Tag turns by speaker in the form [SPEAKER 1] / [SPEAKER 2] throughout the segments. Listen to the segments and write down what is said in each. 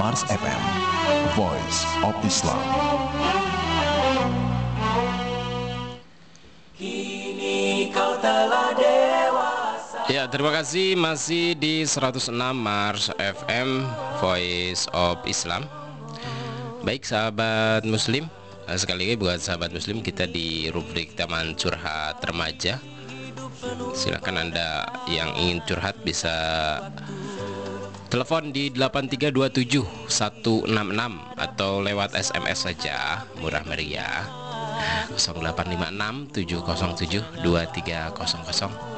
[SPEAKER 1] Mars FM, Voice of Islam.
[SPEAKER 2] Ya, terima kasih masih di 106 Mars FM Voice of Islam. Baik sahabat muslim, eh, sekali lagi buat sahabat muslim kita di rubrik Taman Curhat Remaja. Silakan Anda yang ingin curhat bisa telepon di 8327 atau lewat SMS saja, murah meriah. 0856-707-2300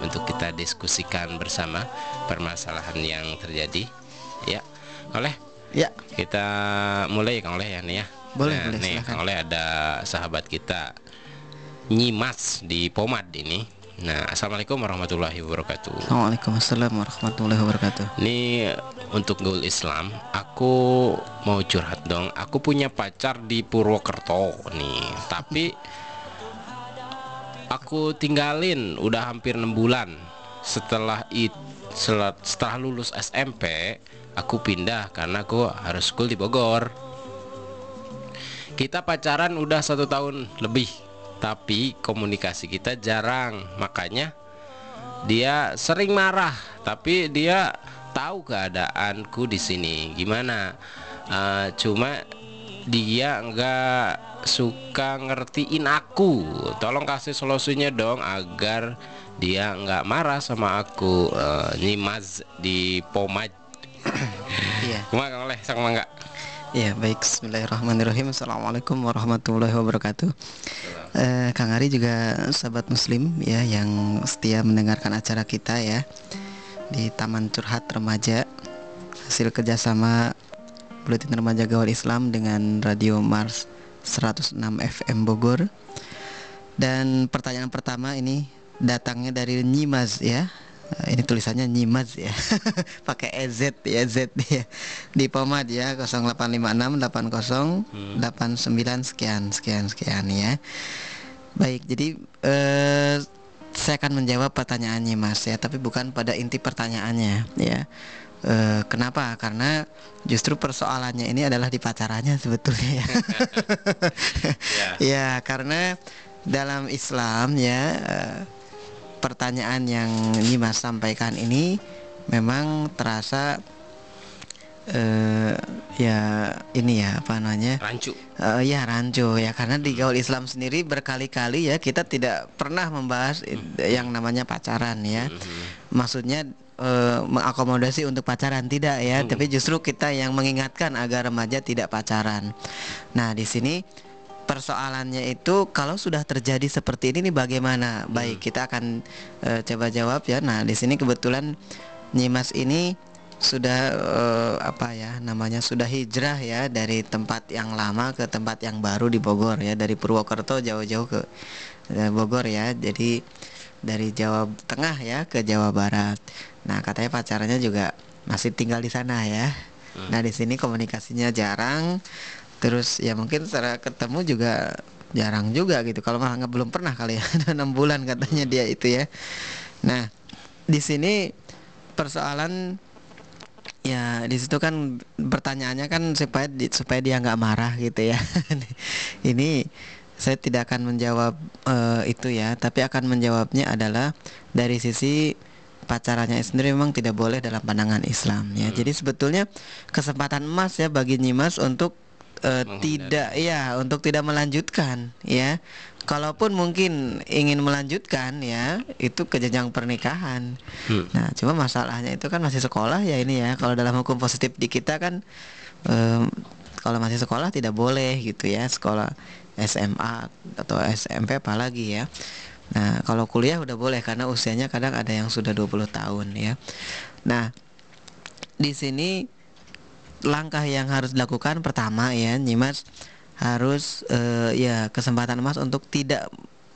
[SPEAKER 2] untuk kita diskusikan bersama permasalahan yang terjadi. Ya, oleh
[SPEAKER 3] Ya,
[SPEAKER 2] kita mulai Kang Oleh ya nih ya.
[SPEAKER 3] Boleh,
[SPEAKER 2] Nah,
[SPEAKER 3] boleh,
[SPEAKER 2] nih. Kang Oleh ada sahabat kita Nyimas di Pomad ini. Nah, assalamualaikum warahmatullahi wabarakatuh.
[SPEAKER 3] Assalamualaikum warahmatullahi wabarakatuh.
[SPEAKER 2] Ini untuk gaul Islam, aku mau curhat dong. Aku punya pacar di Purwokerto nih, tapi aku tinggalin udah hampir enam bulan. Setelah it, setelah, setelah lulus SMP, aku pindah karena aku harus school di Bogor. Kita pacaran udah satu tahun lebih, tapi komunikasi kita jarang. Makanya dia sering marah, tapi dia tahu keadaanku di sini. Gimana? Eh, cuma dia nggak suka ngertiin aku. Tolong kasih solusinya dong agar dia nggak marah sama aku. Eh, Nyimas di Pomaj.
[SPEAKER 3] Iya.
[SPEAKER 2] Cuma oleh sama nggak?
[SPEAKER 3] Iya, baik. Bismillahirrahmanirrahim. Assalamualaikum warahmatullahi wabarakatuh. Eh, Kang Ari juga sahabat muslim ya yang setia mendengarkan acara kita ya di Taman Curhat Remaja. Hasil kerjasama Buletin Remaja Gawal Islam dengan Radio Mars 106 FM Bogor. Dan pertanyaan pertama ini datangnya dari Nyimas ya ini tulisannya Nyimas ya. Pakai EZ ya Z ya. Di Pomad ya 0856 80 89 sekian sekian sekian ya. Baik jadi eh, saya akan menjawab pertanyaannya Mas ya tapi bukan pada inti pertanyaannya ya. Eh, kenapa? Karena justru persoalannya ini adalah di pacarannya sebetulnya ya. ya, karena dalam Islam ya eh, pertanyaan yang Nyimas sampaikan ini memang terasa eh ya ini ya apa namanya?
[SPEAKER 2] Rancu.
[SPEAKER 3] Eh, ya rancu ya. Karena di gaul Islam sendiri berkali-kali ya kita tidak pernah membahas i- yang namanya pacaran ya. Maksudnya eh, mengakomodasi untuk pacaran tidak ya. Tapi justru kita yang mengingatkan agar remaja tidak pacaran. Nah di sini persoalannya itu kalau sudah terjadi seperti ini nih bagaimana? Baik kita akan eh, coba jawab ya. Nah di sini kebetulan Nyimas ini sudah eh, apa ya namanya sudah hijrah ya dari tempat yang lama ke tempat yang baru di Bogor ya. Dari Purwokerto jauh-jauh ke eh, Bogor ya. Jadi dari Jawa Tengah ya ke Jawa Barat. Nah katanya pacarnya juga masih tinggal di sana ya. Nah di sini komunikasinya jarang terus ya mungkin secara ketemu juga jarang juga gitu. Kalau malah nggak belum pernah kali ya. Ada enam bulan katanya dia itu ya. Nah di sini persoalan ya di situ kan pertanyaannya kan supaya di- supaya dia nggak marah gitu ya. Ini saya tidak akan menjawab eh, itu ya. Tapi akan menjawabnya adalah dari sisi pacarannya sendiri memang tidak boleh dalam pandangan Islam ya. Jadi sebetulnya kesempatan emas ya bagi Nyimas untuk
[SPEAKER 2] Menghindari.
[SPEAKER 3] tidak ya untuk tidak melanjutkan ya kalaupun mungkin ingin melanjutkan ya itu ke jenjang pernikahan
[SPEAKER 2] Hmm.
[SPEAKER 3] Nah, cuma masalahnya itu kan masih sekolah ya ini ya. Kalau dalam hukum positif di kita kan em, kalau masih sekolah tidak boleh gitu ya, sekolah SMA atau SMP apalagi ya. Nah, kalau kuliah udah boleh karena usianya kadang ada yang sudah 20 tahun ya. Nah, di sini langkah yang harus dilakukan pertama ya, Nyimas harus eh, ya kesempatan emas untuk tidak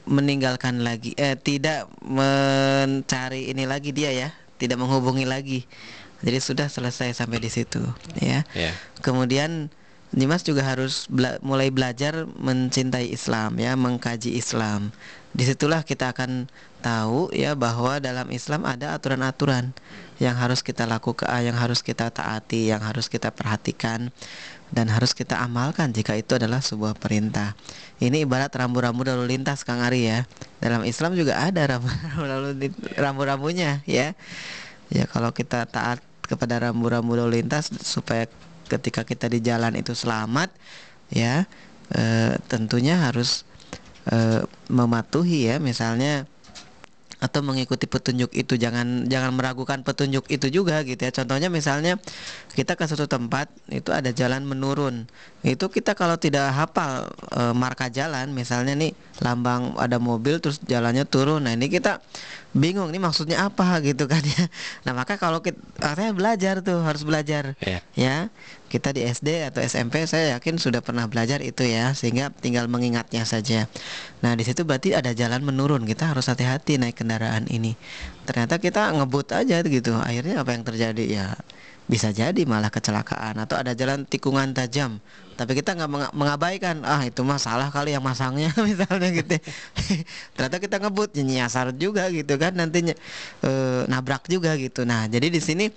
[SPEAKER 3] meninggalkan lagi eh tidak mencari ini lagi dia ya, tidak menghubungi lagi. Jadi sudah selesai sampai di situ ya.
[SPEAKER 2] Ya.
[SPEAKER 3] Kemudian Dimas juga harus bela- mulai belajar mencintai Islam ya, mengkaji Islam. Di situlah kita akan tahu ya bahwa dalam Islam ada aturan-aturan. Yang harus kita lakukan, yang harus kita taati, yang harus kita perhatikan dan harus kita amalkan jika itu adalah sebuah perintah. Ini ibarat rambu-rambu lalu lintas Kang Ari ya. Dalam Islam juga ada rambu-rambu rambu-rambunya ya. Ya kalau kita taat kepada rambu-rambu lalu lintas supaya ketika kita di jalan itu selamat ya e, tentunya harus e, mematuhi ya misalnya atau mengikuti petunjuk itu. Jangan jangan meragukan petunjuk itu juga gitu ya. Contohnya misalnya kita ke suatu tempat itu ada jalan menurun. Itu kita kalau tidak hafal e, marka jalan misalnya nih lambang ada mobil terus jalannya turun. Nah ini kita bingung nih maksudnya apa gitu kan ya. Nah maka kalau kita saya belajar tuh harus belajar.
[SPEAKER 2] Yeah.
[SPEAKER 3] ya kita di SD atau SMP saya yakin sudah pernah belajar itu ya sehingga tinggal mengingatnya saja. Nah di situ berarti ada jalan menurun kita harus hati-hati naik kendaraan ini. Ternyata kita ngebut aja gitu akhirnya apa yang terjadi? Ya bisa jadi malah kecelakaan atau ada jalan tikungan tajam. Tapi kita nggak menga- mengabaikan ah itu mah salah kali yang masangnya misalnya gitu. Ternyata kita ngebut ya nyasar juga gitu kan nantinya eh, nabrak juga gitu. Nah jadi di sini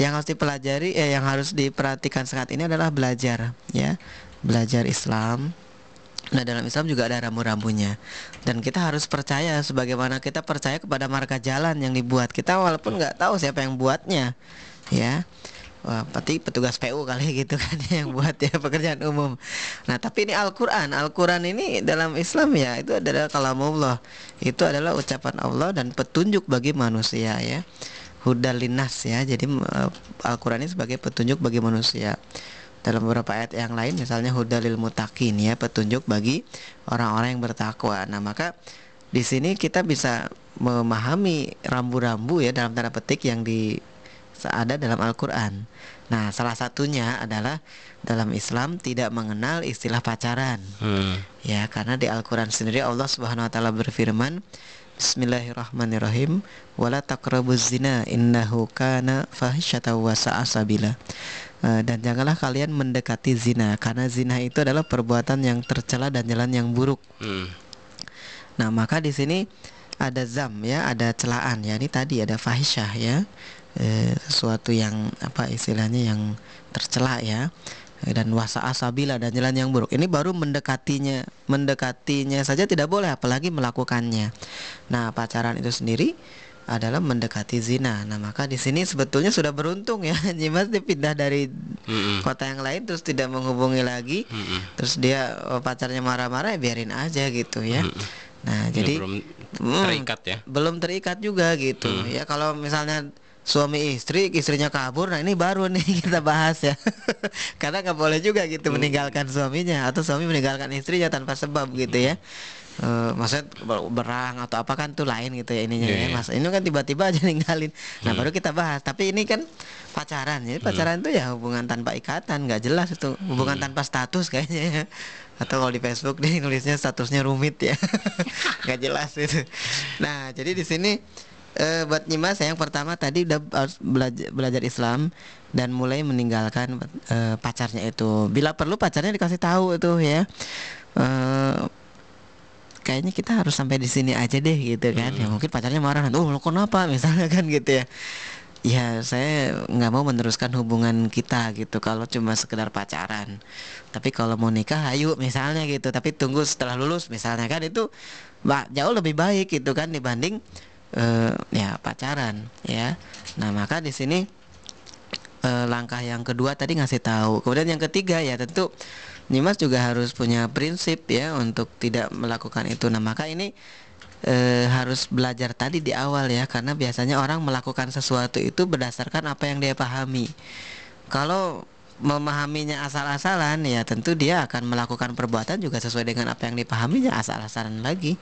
[SPEAKER 3] yang harus dipelajari eh, yang harus diperhatikan saat ini adalah belajar ya. Belajar Islam. Nah dalam Islam juga ada rambu-rambunya. Dan kita harus percaya sebagaimana kita percaya kepada marka jalan yang dibuat. Kita walaupun nggak tahu siapa yang buatnya Ya Wah, berarti petugas PU kali gitu kan yang buat ya pekerjaan umum. Nah, tapi ini Al-Qur'an. Al-Qur'an ini dalam Islam ya itu adalah kalamullah. Itu adalah ucapan Allah dan petunjuk bagi manusia ya. Hudalinas ya. Jadi eh, Al-Qur'an ini sebagai petunjuk bagi manusia. Dalam beberapa ayat yang lain misalnya hudalil mutakin ya, petunjuk bagi orang-orang yang bertakwa. Nah, maka di sini kita bisa memahami rambu-rambu ya dalam tanda petik yang di ada dalam Al-Quran. Nah, salah satunya adalah dalam Islam tidak mengenal istilah pacaran.
[SPEAKER 2] Hmm.
[SPEAKER 3] Ya, karena di Al-Quran sendiri Allah Subhanahu wa taala berfirman, Bismillahirrahmanirrahim, wala taqrabuz zina innahu kana fahisyatan wa sa'a sabila. Eh, dan janganlah kalian mendekati zina karena zina itu adalah perbuatan yang tercela dan jalan yang buruk.
[SPEAKER 2] Hmm.
[SPEAKER 3] Nah, maka di sini ada zam ya, ada celaan ya. Ini tadi ada fahisyah ya. Eh, sesuatu yang apa istilahnya yang tercela ya. Dan wasa asabila dan jalan yang buruk. Ini baru mendekatinya, mendekatinya saja tidak boleh apalagi melakukannya. Nah, pacaran itu sendiri adalah mendekati zina. Nah, maka di sini sebetulnya sudah beruntung ya. Nyimas dia pindah dari
[SPEAKER 2] Mm-mm.
[SPEAKER 3] kota yang lain terus tidak menghubungi lagi.
[SPEAKER 2] Mm-mm.
[SPEAKER 3] Terus dia oh, pacarnya marah-marah ya biarin aja gitu ya.
[SPEAKER 2] Mm-mm.
[SPEAKER 3] Nah,
[SPEAKER 2] Ini
[SPEAKER 3] jadi
[SPEAKER 2] belum
[SPEAKER 3] Hmm.
[SPEAKER 2] terikat ya.
[SPEAKER 3] belum terikat juga gitu. Ya kalau misalnya suami istri, istrinya kabur, nah ini baru nih kita bahas ya. Karena nggak boleh juga gitu meninggalkan suaminya atau suami meninggalkan istrinya tanpa sebab gitu ya. Eh, maksudnya ber- berang atau apa kan tuh lain gitu ya ininya
[SPEAKER 2] Iya,
[SPEAKER 3] ya
[SPEAKER 2] iya.
[SPEAKER 3] mas. Ini kan tiba-tiba aja ninggalin. Nah baru kita bahas. Tapi ini kan pacaran jadi pacaran itu ya hubungan tanpa ikatan nggak jelas itu. Hubungan tanpa status kayaknya ya. Atau kalau di Facebook dia nulisnya statusnya rumit ya. Nggak jelas itu. Nah jadi di sini eh, buat nyimas yang pertama tadi udah harus belajar, belajar Islam dan mulai meninggalkan eh, pacarnya itu. Bila perlu pacarnya dikasih tahu itu ya. Eh, kayaknya kita harus sampai di sini aja deh gitu kan. Ya mungkin pacarnya marah oh lo kenapa? misalnya kan gitu ya. Ya saya nggak mau meneruskan hubungan kita gitu. Kalau cuma sekedar pacaran. Tapi kalau mau nikah ayo misalnya gitu. Tapi tunggu setelah lulus misalnya kan itu jauh lebih baik gitu kan dibanding eh, ya pacaran ya nah maka di sini eh, langkah yang kedua tadi ngasih tahu. Kemudian yang ketiga ya tentu Nyimas juga harus punya prinsip ya untuk tidak melakukan itu. Nah maka ini eh, harus belajar tadi di awal ya karena biasanya orang melakukan sesuatu itu berdasarkan apa yang dia pahami. Kalau memahaminya asal-asalan ya tentu dia akan melakukan perbuatan juga sesuai dengan apa yang dipahaminya asal-asalan lagi.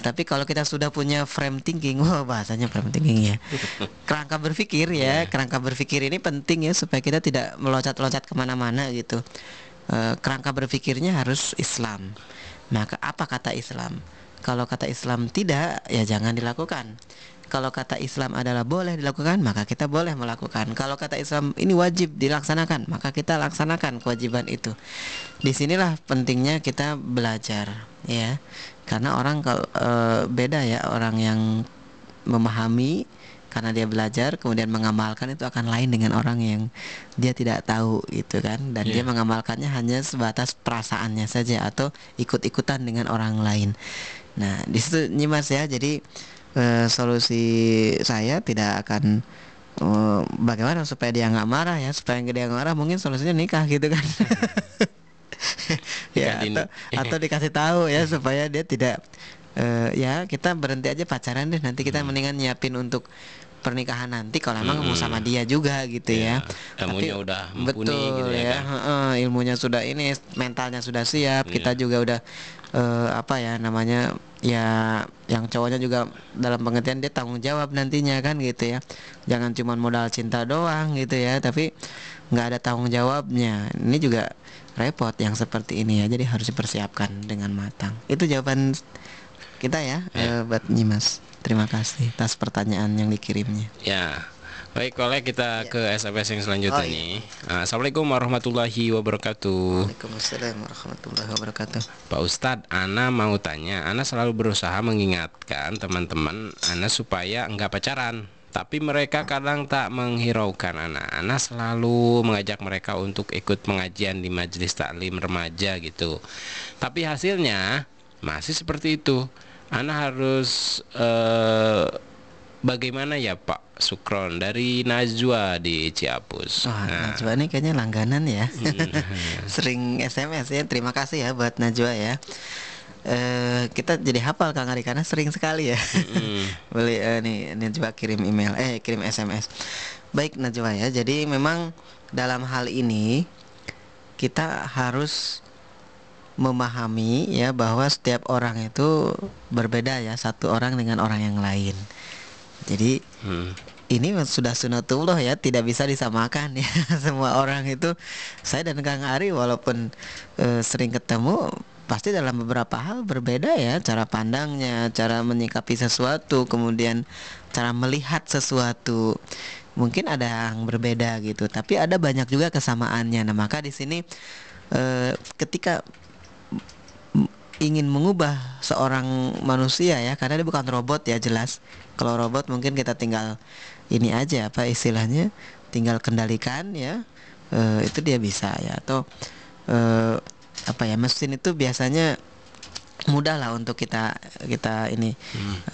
[SPEAKER 3] Tapi kalau kita sudah punya frame thinking, wah bahasanya frame thinking ya. Kerangka berpikir ya, kerangka berpikir ini penting ya supaya kita tidak meloncat-loncat ke mana-mana gitu. Eh, kerangka berpikirnya harus Islam. Maka apa kata Islam? Kalau kata Islam tidak, ya jangan dilakukan. Kalau kata Islam adalah boleh dilakukan, maka kita boleh melakukan. Kalau kata Islam ini wajib dilaksanakan, maka kita laksanakan kewajiban itu. Di sinilah pentingnya kita belajar, ya. Karena orang kalau eh, beda ya orang yang memahami karena dia belajar kemudian mengamalkan itu akan lain dengan orang yang dia tidak tahu gitu kan dan dia
[SPEAKER 2] Iya.
[SPEAKER 3] mengamalkannya hanya sebatas perasaannya saja atau ikut-ikutan dengan orang lain. Nah, di situ nyimas ya. Jadi eh, solusi saya tidak akan eh, bagaimana supaya dia nggak marah ya, supaya dia nggak marah mungkin solusinya nikah gitu kan. ya
[SPEAKER 2] dini.
[SPEAKER 3] atau, atau dikasih tahu ya supaya dia tidak eh, ya kita berhenti aja pacaran deh nanti kita mendingan nyiapin untuk pernikahan nanti kalau emang mau sama dia juga gitu
[SPEAKER 2] Ya,
[SPEAKER 3] ya.
[SPEAKER 2] ilmunya
[SPEAKER 3] Tapi-
[SPEAKER 2] udah mumpuni
[SPEAKER 3] betul
[SPEAKER 2] gitu ya
[SPEAKER 3] ya,
[SPEAKER 2] kan.
[SPEAKER 3] heeh, ilmunya sudah ini, mentalnya sudah siap,
[SPEAKER 2] Iya.
[SPEAKER 3] kita juga udah eh, apa ya namanya ya yang cowoknya juga dalam pengertian dia tanggung jawab nantinya kan gitu ya. Jangan cuma modal cinta doang gitu ya, tapi nggak ada tanggung jawabnya. Ini juga repot yang seperti ini ya, jadi harus dipersiapkan dengan matang. Itu jawaban kita ya,
[SPEAKER 2] Ya.
[SPEAKER 3] eh, buat Nyimas. Terima kasih atas pertanyaan yang dikirimnya.
[SPEAKER 2] Ya. Baik, oleh kita ke SMS yang
[SPEAKER 3] Oh,
[SPEAKER 2] selanjutnya
[SPEAKER 3] iya.
[SPEAKER 2] nih. Ah, Assalamualaikum warahmatullahi wabarakatuh.
[SPEAKER 3] Waalaikumsalam warahmatullahi wabarakatuh.
[SPEAKER 2] Pak Ustadz, Ana mau tanya. Ana selalu berusaha mengingatkan teman-teman Ana supaya enggak pacaran. Tapi mereka kadang tak menghiraukan Ana. Ana selalu mengajak mereka untuk ikut pengajian di majelis taklim remaja gitu. Tapi hasilnya masih seperti itu. Ana harus eh, bagaimana ya Pak Sukron dari Najwa di Ciapus.
[SPEAKER 3] Wah,
[SPEAKER 2] Nah,
[SPEAKER 3] Najwa ini kayaknya langganan ya.
[SPEAKER 2] Hmm.
[SPEAKER 3] Sering SMS ya. Terima kasih ya buat Najwa ya. Eh kita jadi hafal Kang Ari karena sering sekali ya.
[SPEAKER 2] mm,
[SPEAKER 3] Boleh eh, nih Najwa kirim email eh kirim SMS. Baik Najwa ya. Jadi memang dalam hal ini kita harus memahami ya bahwa setiap orang itu berbeda ya satu orang dengan orang yang lain. Jadi
[SPEAKER 2] mm,
[SPEAKER 3] ini sudah sunatullah ya tidak bisa disamakan ya. Semua orang itu saya dan Kang Ari walaupun eh, sering ketemu pasti dalam beberapa hal berbeda ya cara pandangnya cara menyikapi sesuatu kemudian cara melihat sesuatu. Mungkin ada yang berbeda gitu tapi ada banyak juga kesamaannya. Nah maka di sini eh, ketika ingin mengubah seorang manusia ya karena dia bukan robot ya jelas kalau robot mungkin kita tinggal ini aja apa istilahnya? Tinggal kendalikan ya. Eh, itu dia bisa ya. Atau eh, apa ya mesin itu biasanya mudah lah untuk kita kita ini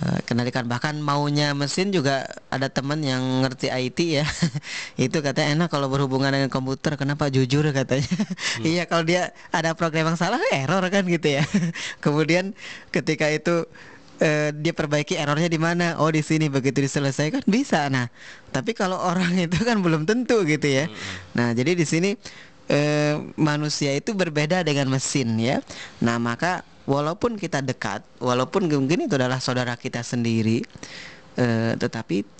[SPEAKER 3] eh, kendalikan. Bahkan maunya mesin juga ada teman yang ngerti IT ya. Itu katanya enak kalau berhubungan dengan komputer. Kenapa? Jujur katanya. Iya kalau dia ada program yang salah error kan gitu ya. Kemudian ketika itu eh, dia perbaiki errornya di mana? Oh di sini. Begitu diselesaikan bisa. Nah tapi kalau orang itu kan belum tentu gitu ya. Nah jadi di sini eh, manusia itu berbeda dengan mesin ya. Nah maka walaupun kita dekat, walaupun mungkin itu adalah saudara kita sendiri, eh, tetapi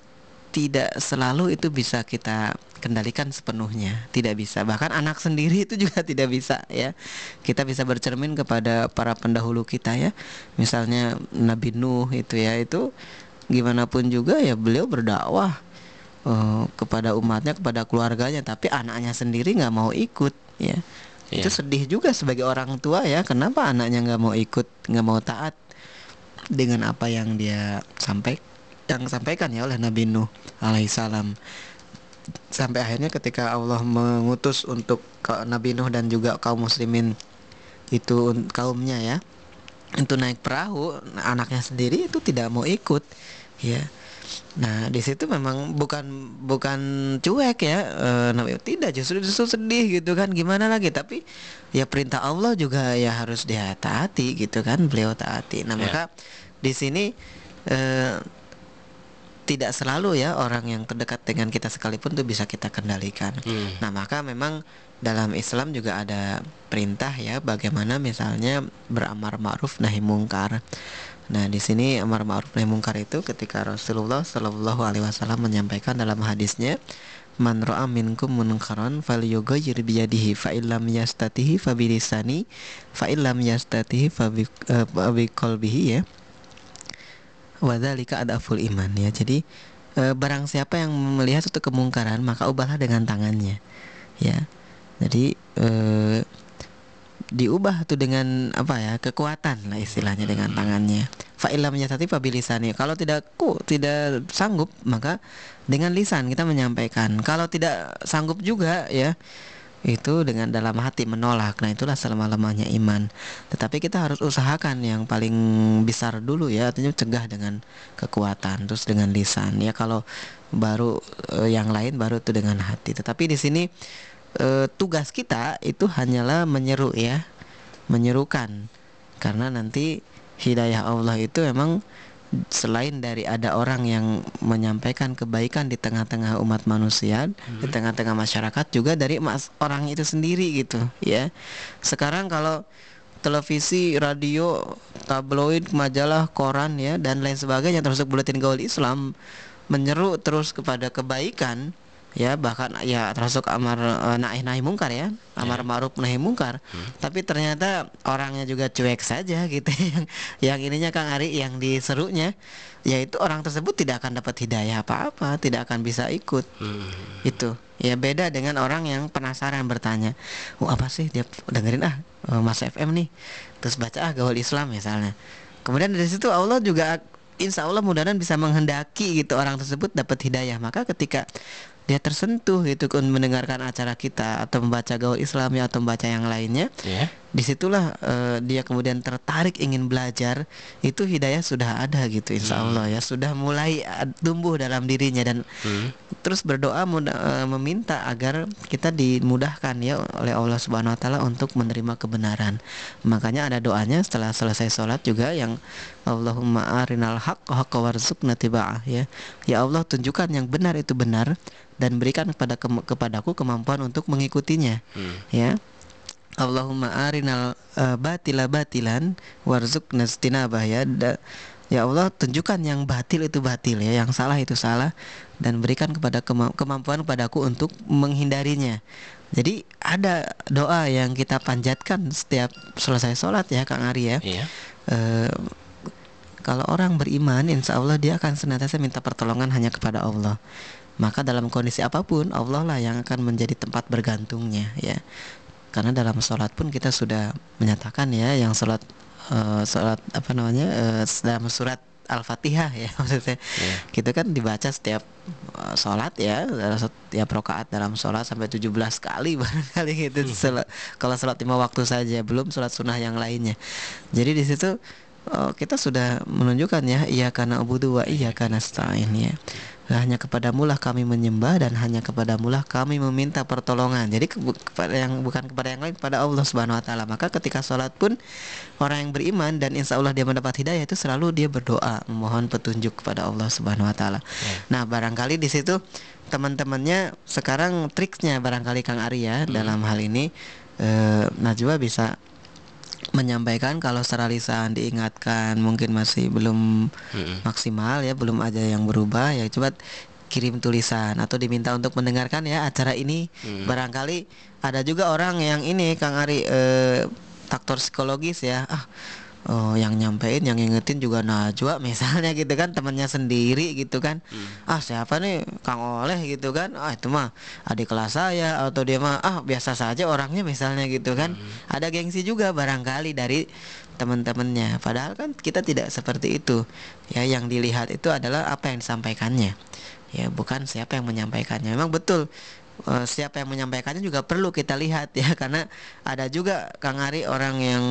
[SPEAKER 3] tidak selalu itu bisa kita kendalikan sepenuhnya, tidak bisa. Bahkan anak sendiri itu juga tidak bisa ya. Kita bisa bercermin kepada para pendahulu kita ya. Misalnya Nabi Nuh itu ya itu gimana pun juga ya beliau berdakwah eh, kepada umatnya, kepada keluarganya, tapi anaknya sendiri nggak mau ikut, ya. Itu
[SPEAKER 2] Iya.
[SPEAKER 3] sedih juga sebagai orang tua ya. Kenapa anaknya nggak mau ikut, nggak mau taat dengan apa yang dia sampai, yang sampaikan ya oleh Nabi Nuh alaihissalam. Sampai akhirnya ketika Allah mengutus untuk Nabi Nuh dan juga kaum muslimin itu kaumnya ya, itu naik perahu, anaknya sendiri itu tidak mau ikut, ya. Nah, di situ memang bukan bukan cuek ya, Nabi tidak justru justru sedih gitu kan, gimana lagi? Tapi ya perintah Allah juga ya harus dia taati gitu kan, beliau taati. Nah,
[SPEAKER 2] Ya.
[SPEAKER 3] maka di sini eh, tidak selalu ya orang yang terdekat dengan kita sekalipun tuh bisa kita kendalikan.
[SPEAKER 2] mm.
[SPEAKER 3] Nah, maka memang dalam Islam juga ada perintah ya bagaimana misalnya beramar ma'ruf nahi mungkar. Nah, di sini amar ma'ruf nahi mungkar itu ketika Rasulullah Shallallahu alaihi wasallam menyampaikan dalam hadisnya Man ra'a minkum munkaran falyughayyir biyadihi fa illam yastatihi fa bilisani fa illam yastatihi fa bi eh, fa bi qalbihi ya. Wadzalika adaful iman ya. Jadi eh, barang siapa yang melihat suatu kemungkaran maka ubahlah dengan tangannya. Ya. Jadi eh, diubah tuh dengan apa ya kekuatan lah istilahnya dengan tangannya fa'ilam tadi pabilisani kalau tidak ku tidak sanggup maka dengan lisan kita menyampaikan kalau tidak sanggup juga ya itu dengan dalam hati menolak. Nah itulah selama-lamanya iman. Tetapi kita harus usahakan yang paling besar dulu ya artinya cegah dengan kekuatan terus dengan lisan. Ya kalau baru eh, yang lain baru itu dengan hati. Tetapi di sini eh, tugas kita itu hanyalah menyeru ya menyerukan. Karena nanti hidayah Allah itu memang selain dari ada orang yang menyampaikan kebaikan di tengah-tengah umat manusia, hmm. di tengah-tengah masyarakat juga dari mas orang itu sendiri gitu, ya. Sekarang kalau televisi, radio, tabloid, majalah, koran ya dan lain sebagainya termasuk buletin gaul Islam menyeru terus kepada kebaikan ya bahkan ya termasuk amar uh, nahi nahi mungkar ya. Amar yeah. ma'ruf nahi mungkar. Hmm. tapi ternyata orangnya juga cuek saja gitu. Yang yang ininya Kang Ari yang diserunya yaitu orang tersebut tidak akan dapat hidayah apa-apa tidak akan bisa ikut. Hmm. itu. Ya beda dengan orang yang penasaran bertanya oh apa sih? Dia dengerin ah uh, Mas FM nih. Terus baca ah gaul Islam misalnya. Kemudian dari situ Allah juga insya Allah mudah-mudahan bisa menghendaki gitu orang tersebut dapat hidayah. Maka ketika dia tersentuh gitu kan mendengarkan acara kita atau membaca gaul Islamnya atau membaca yang lainnya yeah. Di situlah uh, dia kemudian tertarik ingin belajar itu hidayah sudah ada gitu insya hmm. Allah ya sudah mulai tumbuh dalam dirinya dan hmm. terus berdoa muda, uh, meminta agar kita dimudahkan ya oleh Allah Subhanahu Wa Taala untuk menerima kebenaran makanya ada doanya setelah selesai sholat juga yang Allahumma arinal haqq haqqa warzuqna tiba'ah ya ya Allah tunjukkan yang benar itu benar dan berikan kepada ke, kepadaku kemampuan untuk mengikutinya hmm. ya Allahumma arinal uh, batila batilan warzukna istinabah ya. Da, ya Allah tunjukkan yang batil itu batil ya. Yang salah itu salah. Dan berikan kepada kema kemampuan padaku untuk menghindarinya. Jadi ada doa yang kita panjatkan setiap selesai sholat ya Kang Ari ya. Iya. uh, kalau orang beriman, insya Allah dia akan senantiasa minta pertolongan hanya kepada Allah. Maka dalam kondisi apa pun Allah lah yang akan menjadi tempat bergantungnya ya karena dalam sholat pun kita sudah menyatakan ya yang sholat uh, sholat apa namanya uh, dalam surat Al-Fatihah ya maksudnya yeah. gitu kan dibaca setiap uh, sholat ya setiap rokaat dalam sholat sampai 17 kali barangkali gitu hmm. kalau sholat lima waktu saja belum sholat sunnah yang lainnya jadi di situ uh, kita sudah menunjukkan ya iya karena ubudu wa iya karena stain ya hanya kepadamu lah kami menyembah dan hanya kepadamu lah kami meminta pertolongan. Jadi kepada yang bukan kepada yang lain kepada Allah Subhanahu wa taala. Maka ketika sholat pun orang yang beriman dan insya Allah dia mendapat hidayah itu selalu dia berdoa memohon petunjuk kepada Allah Subhanahu wa taala. Ya. Nah, barangkali di situ teman-temannya sekarang triknya barangkali Kang Arya hmm. dalam hal ini eh, Najwa bisa menyampaikan kalau secara lisan diingatkan mungkin masih belum hmm. maksimal ya belum aja yang berubah ya coba kirim tulisan atau diminta untuk mendengarkan ya acara ini hmm. barangkali ada juga orang yang ini Kang Ari eh, faktor psikologis ya ah oh, yang nyampein yang ngingetin juga Najwa misalnya gitu kan temannya sendiri gitu kan. Hmm. ah siapa nih? Kang Oleh gitu kan. Ah itu mah adik kelas saya atau dia mah ah biasa saja orangnya misalnya gitu kan. Hmm. ada gengsi juga barangkali dari teman-temannya padahal kan kita tidak seperti itu. Ya yang dilihat itu adalah apa yang disampaikannya. Ya bukan siapa yang menyampaikannya. Memang betul uh, siapa yang menyampaikannya juga perlu kita lihat ya karena ada juga Kang Ari orang yang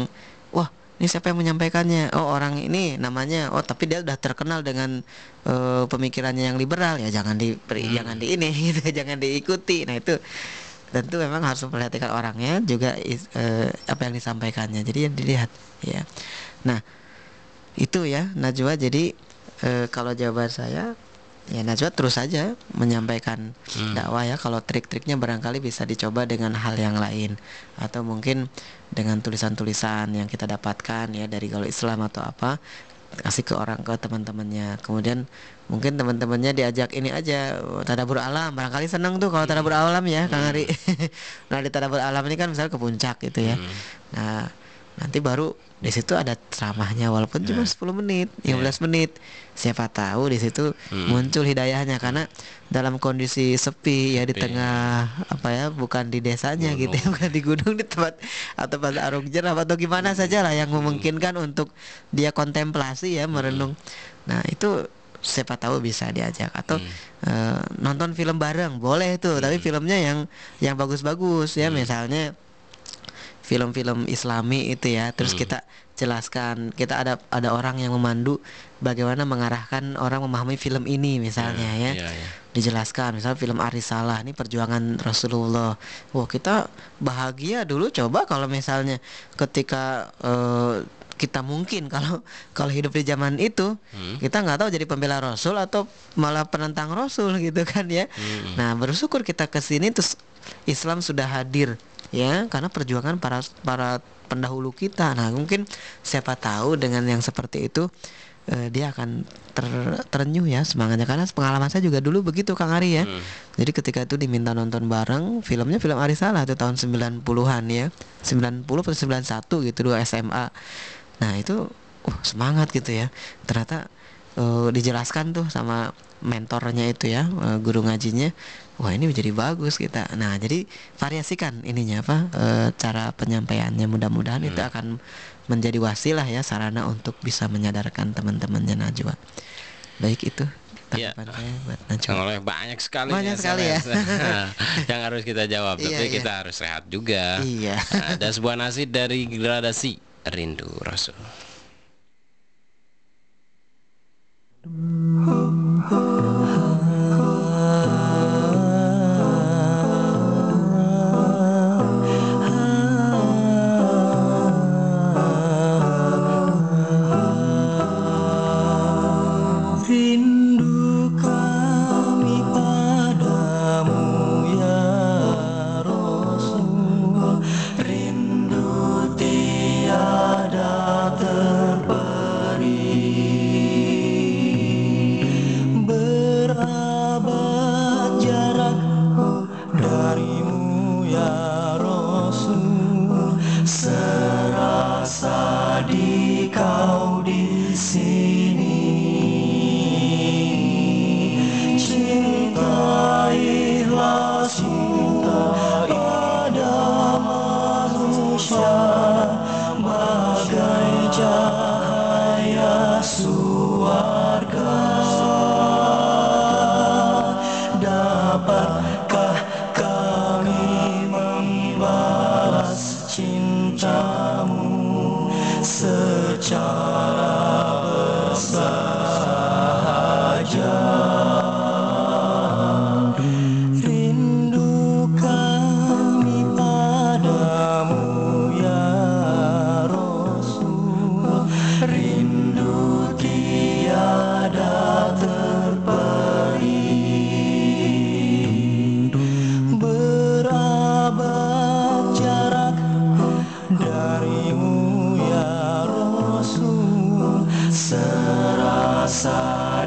[SPEAKER 3] wah ini siapa yang menyampaikannya? Oh orang ini namanya oh tapi dia udah terkenal dengan uh, pemikirannya yang liberal. Ya jangan di hmm. jangan di ini gitu jangan diikuti. Nah itu tentu memang harus memperhatikan orangnya juga uh, apa yang disampaikannya. Jadi yang dilihat ya. Nah itu ya Najwa. Jadi uh, kalau jawaban saya ya Najwa terus saja menyampaikan hmm. dakwah ya kalau trik-triknya barangkali bisa dicoba dengan hal yang lain atau mungkin dengan tulisan-tulisan yang kita dapatkan ya dari kalau Islam atau apa kasih ke orang ke teman-temannya kemudian mungkin teman-temannya diajak ini aja tadabur alam barangkali seneng tuh kalau tadabur alam ya Kang hmm. Ari nah di tadabur alam ini kan misalnya ke puncak gitu ya hmm. nah nanti baru di situ ada ceramahnya walaupun cuma 10 menit 15 menit. Siapa tahu di situ muncul hidayahnya karena dalam kondisi sepi ya di
[SPEAKER 2] Sepi.
[SPEAKER 3] tengah apa ya bukan di desanya gitu ya bukan di gunung di tempat atau tempat arung jeram atau gimana saja lah yang memungkinkan untuk dia kontemplasi ya merenung. Nah itu siapa tahu bisa diajak. Atau eh, nonton film bareng boleh tuh tapi filmnya yang yang bagus-bagus ya misalnya film-film Islami itu ya terus kita jelaskan kita ada ada orang yang memandu bagaimana mengarahkan orang memahami film ini misalnya ya
[SPEAKER 2] Iya, iya.
[SPEAKER 3] dijelaskan misalnya film Arisalah ini perjuangan Rasulullah wah kita bahagia dulu coba kalau misalnya ketika eh, kita mungkin kalau kalau hidup di zaman itu
[SPEAKER 2] Hmm.
[SPEAKER 3] kita nggak tahu jadi pembela Rasul atau malah penentang Rasul gitu kan ya
[SPEAKER 2] Hmm.
[SPEAKER 3] nah bersyukur kita ke sini terus Islam sudah hadir ya karena perjuangan para para pendahulu kita. Nah mungkin siapa tahu dengan yang seperti itu eh, dia akan ter- terenyuh ya semangatnya. Karena pengalaman saya juga dulu begitu Kang Ari ya.
[SPEAKER 2] Hmm.
[SPEAKER 3] jadi ketika itu diminta nonton bareng filmnya film Arisalah itu tahun 90-an ya. 90 atau 91 gitu dua SMA nah itu uh, semangat gitu ya. Ternyata eh, dijelaskan tuh sama mentornya itu ya eh, guru ngajinya wah ini menjadi bagus kita. Nah jadi variasikan ininya apa eh, cara penyampaiannya. Mudah-mudahan itu akan menjadi wasilah ya sarana untuk bisa menyadarkan teman-temannya Najwa. Baik itu
[SPEAKER 2] Iya.
[SPEAKER 3] tanggapan saya buat Najwa.
[SPEAKER 2] Kang Oleh banyak sekali
[SPEAKER 3] Banyak sekali ya.
[SPEAKER 2] Yang harus kita jawab.
[SPEAKER 3] Iya,
[SPEAKER 2] tapi
[SPEAKER 3] iya.
[SPEAKER 2] kita harus sehat juga.
[SPEAKER 3] Iya.
[SPEAKER 2] ada sebuah nasi dari gradasi rindu Rasul.
[SPEAKER 4] Rindu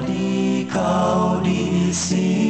[SPEAKER 4] Di kau di sini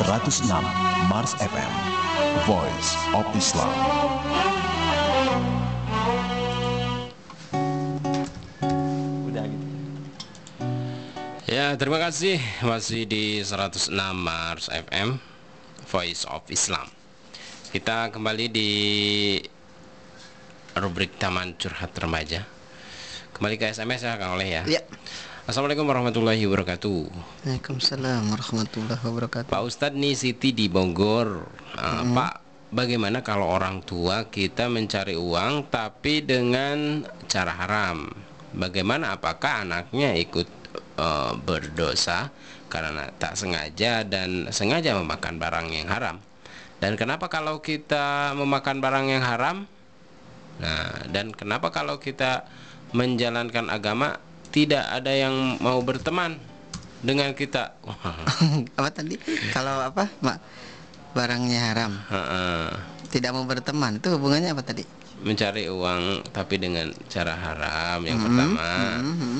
[SPEAKER 1] 106 Mars FM Voice of Islam. Gitu.
[SPEAKER 2] Ya terima kasih. Masih di 106 Mars FM Voice of Islam. Kita kembali di rubrik Taman Curhat Remaja. Kembali ke SMS ya Kang Oleh ya,
[SPEAKER 3] ya.
[SPEAKER 2] Assalamualaikum warahmatullahi wabarakatuh.
[SPEAKER 3] Waalaikumsalam warahmatullahi wabarakatuh.
[SPEAKER 2] Pak Ustadz nih Siti di Bogor. Uh, hmm. Pak, bagaimana kalau orang tua kita mencari uang tapi dengan cara haram? Bagaimana apakah anaknya ikut uh, berdosa karena tak sengaja dan sengaja memakan barang yang haram? Dan kenapa kalau kita memakan barang yang haram? Nah, dan kenapa kalau kita menjalankan agama tidak ada yang mau berteman dengan kita.
[SPEAKER 3] apa tadi? Kalau apa, Mak? Barangnya haram. Tidak mau berteman. Itu hubungannya apa tadi?
[SPEAKER 2] Mencari uang tapi dengan cara haram yang
[SPEAKER 3] -hmm.
[SPEAKER 2] pertama. Hmm, -hmm.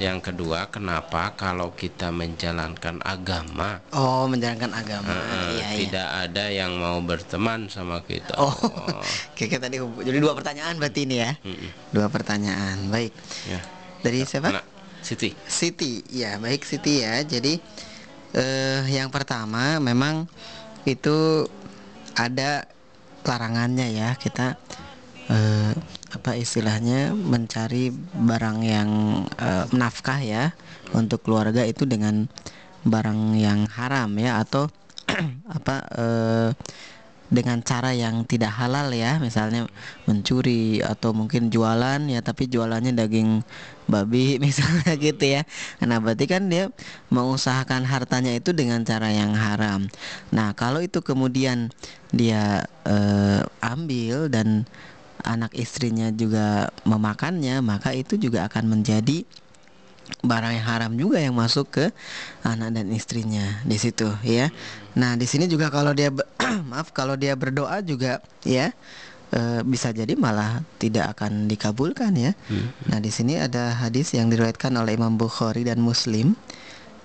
[SPEAKER 2] Yang kedua, kenapa kalau kita menjalankan agama?
[SPEAKER 3] Oh, menjalankan agama.
[SPEAKER 2] Uh,
[SPEAKER 3] iya,
[SPEAKER 2] tidak iya. ada yang mau berteman sama kita.
[SPEAKER 3] Oh, oh. kayak tadi jadi dua pertanyaan berarti ini ya?
[SPEAKER 2] Mm -mm.
[SPEAKER 3] Dua pertanyaan, baik.
[SPEAKER 2] Yeah.
[SPEAKER 3] Dari siapa?
[SPEAKER 2] Anak Siti.
[SPEAKER 3] Siti, ya baik Siti ya. Jadi eh, yang pertama memang itu ada larangannya ya kita eh, apa istilahnya mencari barang yang eh, nafkah ya untuk keluarga itu dengan barang yang haram ya atau apa eh, dengan cara yang tidak halal ya misalnya mencuri atau mungkin jualan ya tapi jualannya daging babi misalnya gitu ya. Nah berarti kan dia mengusahakan hartanya itu dengan cara yang haram. Nah kalau itu kemudian dia eh, ambil dan anak istrinya juga memakannya maka itu juga akan menjadi barang yang haram juga yang masuk ke anak dan istrinya di situ ya. Nah di sini juga kalau dia maaf kalau dia berdoa juga ya e, bisa jadi malah tidak akan dikabulkan ya. Nah di sini ada hadis yang diriwayatkan oleh Imam Bukhari dan Muslim.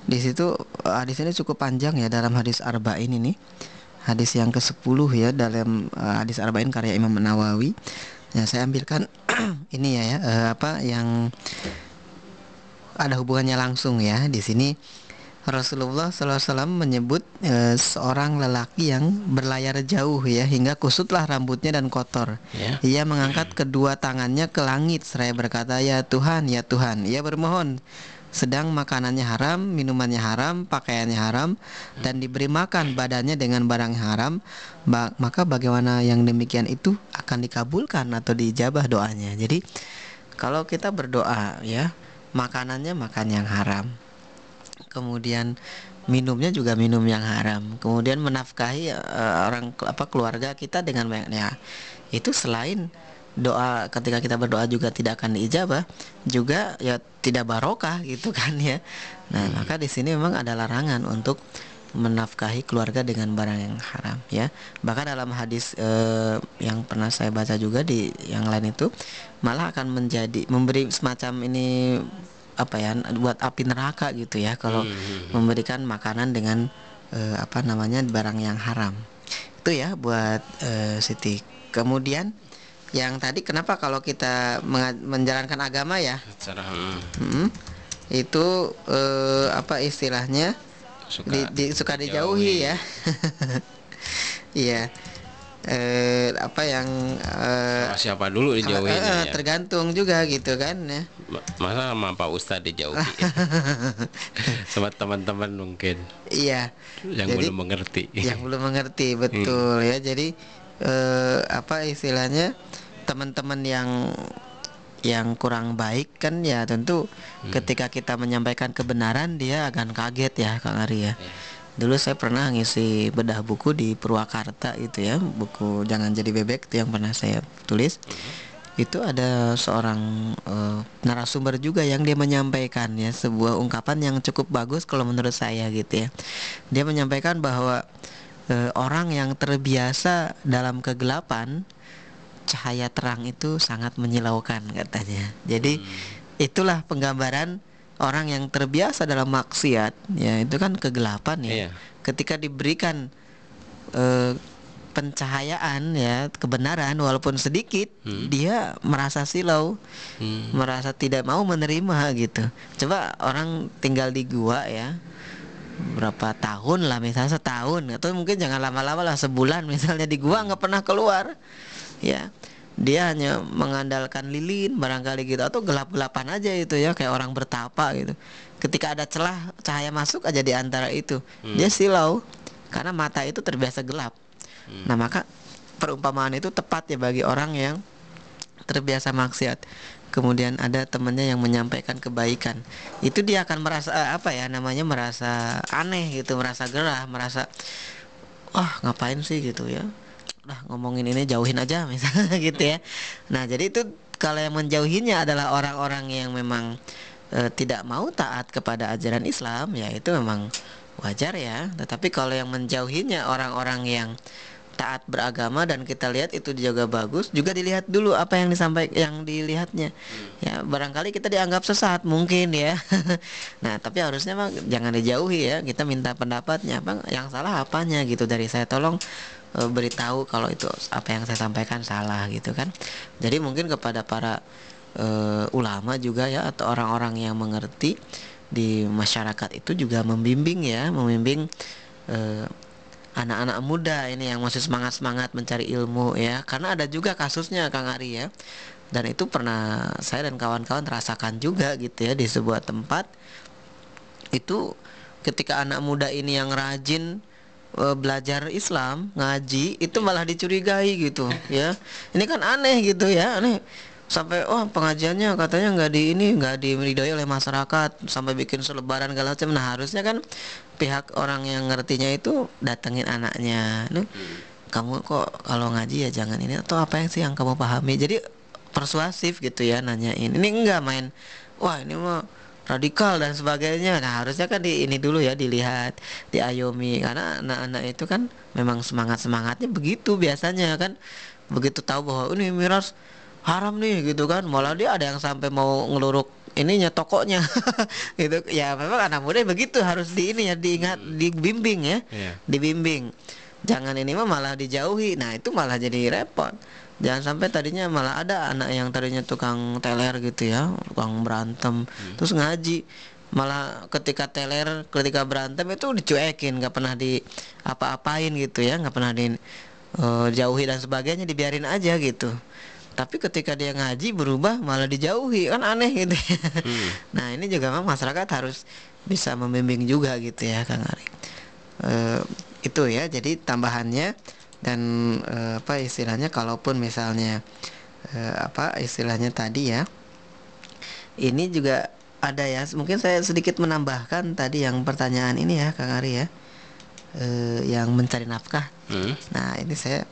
[SPEAKER 3] Di situ eh, hadis ini cukup panjang ya dalam hadis arba'in ini. Hadis yang ke-10 ya dalam eh, hadis arba'in karya Imam Nawawi. Ya saya ambilkan ini ya, ya eh, apa yang ada hubungannya langsung ya di sini Rasulullah SAW menyebut eh, seorang lelaki yang berlayar jauh ya hingga kusutlah rambutnya dan kotor.
[SPEAKER 2] Ya.
[SPEAKER 3] Ia mengangkat kedua tangannya ke langit seraya berkata ya Tuhan ya Tuhan. Ia bermohon sedang makanannya haram, minumannya haram, pakaiannya haram dan diberi makan badannya dengan barang haram, ba- maka bagaimana yang demikian itu akan dikabulkan atau diijabah doanya. Jadi kalau kita berdoa ya makanannya makan yang haram. Kemudian minumnya juga minum yang haram. Kemudian menafkahi eh, orang apa keluarga kita dengan banyaknya itu selain doa ketika kita berdoa juga tidak akan diijabah juga ya tidak barokah gitu kan ya. Nah maka di sini memang ada larangan untuk menafkahi keluarga dengan barang yang haram ya. Bahkan dalam hadis eh, yang pernah saya baca juga di yang lain itu malah akan menjadi memberi semacam ini apa ya buat api neraka gitu ya kalau memberikan makanan dengan eh, apa namanya barang yang haram. Itu ya buat eh, Siti. Kemudian yang tadi kenapa kalau kita menjalankan agama ya?
[SPEAKER 2] Secara hmm,
[SPEAKER 3] mm, itu eh, apa istilahnya
[SPEAKER 2] suka,
[SPEAKER 3] di, di- suka dijauhi. ya. Iya. Eh, apa yang eh,
[SPEAKER 2] Sama siapa dulu dijauhin
[SPEAKER 3] eh,
[SPEAKER 2] ya?
[SPEAKER 3] tergantung juga gitu kan ya.
[SPEAKER 2] Ma- Masa sama Pak Ustadz dijauhi? sama teman-teman mungkin.
[SPEAKER 3] Iya.
[SPEAKER 2] Yang
[SPEAKER 3] Jadi-
[SPEAKER 2] belum mengerti.
[SPEAKER 3] yang belum mengerti betul ya. Jadi eh, apa istilahnya teman-teman yang yang kurang baik kan ya tentu ketika kita menyampaikan kebenaran dia akan kaget ya Kang Ari ya. Dulu saya pernah ngisi bedah buku di Purwakarta itu ya buku jangan jadi bebek itu yang pernah saya tulis. Itu ada seorang eh, narasumber juga yang dia menyampaikan ya sebuah ungkapan yang cukup bagus kalau menurut saya gitu ya. Dia menyampaikan bahwa eh, orang yang terbiasa dalam kegelapan cahaya terang itu sangat menyilaukan katanya. Jadi itulah penggambaran orang yang terbiasa dalam maksiat. Ya itu kan kegelapan ya.
[SPEAKER 2] Iya.
[SPEAKER 3] ketika diberikan eh, pencahayaan ya kebenaran walaupun sedikit dia merasa silau
[SPEAKER 2] Hmm.
[SPEAKER 3] merasa tidak mau menerima gitu. Coba orang tinggal di gua ya berapa tahun lah misalnya setahun atau mungkin jangan lama-lama lah sebulan misalnya di gua nggak pernah keluar ya. Dia hanya mengandalkan lilin barangkali gitu atau gelap-gelapan aja itu ya kayak orang bertapa gitu. Ketika ada celah cahaya masuk aja di antara itu. Dia silau karena mata itu terbiasa gelap. Nah maka perumpamaan itu tepat ya bagi orang yang terbiasa maksiat. Kemudian ada temannya yang menyampaikan kebaikan. Itu dia akan merasa eh, apa ya namanya merasa aneh gitu merasa gerah merasa wah ngapain sih? gitu ya udah ngomongin ini jauhin aja misalnya gitu ya. Nah jadi itu kalau yang menjauhinya adalah orang-orang yang memang eh, tidak mau taat kepada ajaran Islam ya itu memang wajar ya. Tetapi kalau yang menjauhinya orang-orang yang taat beragama dan kita lihat itu juga bagus juga dilihat dulu apa yang disampaikan yang dilihatnya. Ya barangkali kita dianggap sesat mungkin ya. Nah tapi harusnya bang jangan dijauhi ya. Kita minta pendapatnya. Bang yang salah apanya gitu? Dari saya tolong e, beritahu kalau itu apa yang saya sampaikan salah gitu kan. Jadi mungkin kepada para e, ulama juga ya atau orang-orang yang mengerti di masyarakat itu juga membimbing ya membimbing e, anak-anak muda ini yang masih semangat-semangat mencari ilmu ya. Karena ada juga kasusnya Kang Ari ya. Dan itu pernah saya dan kawan-kawan rasakan juga gitu ya di sebuah tempat. Itu ketika anak muda ini yang rajin belajar Islam ngaji itu malah dicurigai gitu ya. Ini kan aneh gitu ya. Aneh. Sampai oh pengajiannya katanya nggak di ini nggak diridhoi oleh masyarakat sampai bikin selebaran segala macam. Nah harusnya kan pihak orang yang ngertinya itu datengin anaknya. Lu kamu kok kalau ngaji ya jangan ini atau apa yang sih yang kamu pahami? Jadi persuasif gitu ya nanyain. Ini enggak main wah ini mah radikal dan sebagainya. Nah harusnya kan di ini dulu ya dilihat diayomi. Karena anak-anak itu kan memang semangat semangatnya begitu biasanya kan. Begitu tahu bahwa ini miras haram nih gitu kan. Malah dia ada yang sampai mau ngeluruk ininya tokonya gitu. Ya memang anak muda begitu harus di ini ya diingat dibimbing ya
[SPEAKER 2] Iya.
[SPEAKER 3] dibimbing. Jangan ini mah malah dijauhi. Nah itu malah jadi repot jangan sampai tadinya malah ada anak yang tadinya tukang teler gitu ya tukang berantem terus ngaji. Malah ketika teler ketika berantem itu dicuekin nggak pernah di apa-apain gitu ya nggak pernah di eh, jauhi dan sebagainya dibiarin aja gitu. Tapi ketika dia ngaji berubah malah dijauhi kan aneh gitu ya. nah ini juga memang masyarakat harus bisa membimbing juga gitu ya Kang Ari. Eh, itu ya jadi tambahannya dan eh, apa istilahnya kalaupun misalnya eh, apa istilahnya tadi ya ini juga ada ya mungkin saya sedikit menambahkan tadi yang pertanyaan ini ya Kang Ari ya Eh, yang mencari nafkah
[SPEAKER 2] Hmm.
[SPEAKER 3] nah ini saya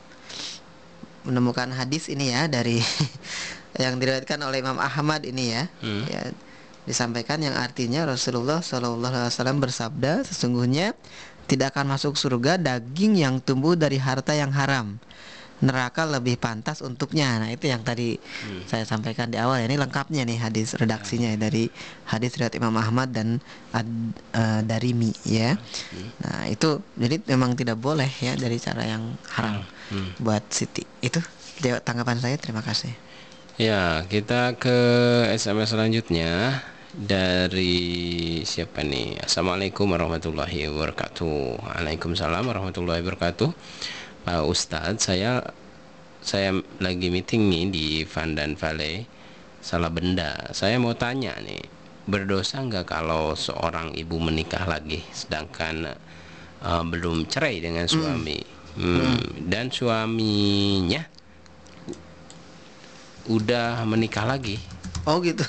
[SPEAKER 3] menemukan hadis ini ya dari yang diriwayatkan oleh Imam Ahmad ini ya.
[SPEAKER 2] Hmm.
[SPEAKER 3] Ya, disampaikan yang artinya Rasulullah Shallallahu Alaihi Wasallam bersabda sesungguhnya tidak akan masuk surga daging yang tumbuh dari harta yang haram. Neraka lebih pantas untuknya. Nah itu yang tadi saya sampaikan di awal. Ya ini lengkapnya nih hadis redaksinya ya, dari hadis riwayat Imam Ahmad dan ad, eh, Darimi ya. Nah itu jadi memang tidak boleh ya dari cara yang haram
[SPEAKER 2] Hmm.
[SPEAKER 3] buat Siti. Itu tanggapan saya. Terima kasih.
[SPEAKER 2] Ya, kita ke SMS selanjutnya dari siapa nih? Assalamualaikum warahmatullahi wabarakatuh. Waalaikumsalam warahmatullahi wabarakatuh. Pak Ustadz, saya saya lagi meeting nih di Vandan Valley, salah benda. Saya mau tanya nih, berdosa nggak kalau seorang ibu menikah lagi, sedangkan eh, belum cerai dengan suami, Hmm, dan suaminya udah menikah lagi
[SPEAKER 3] oh gitu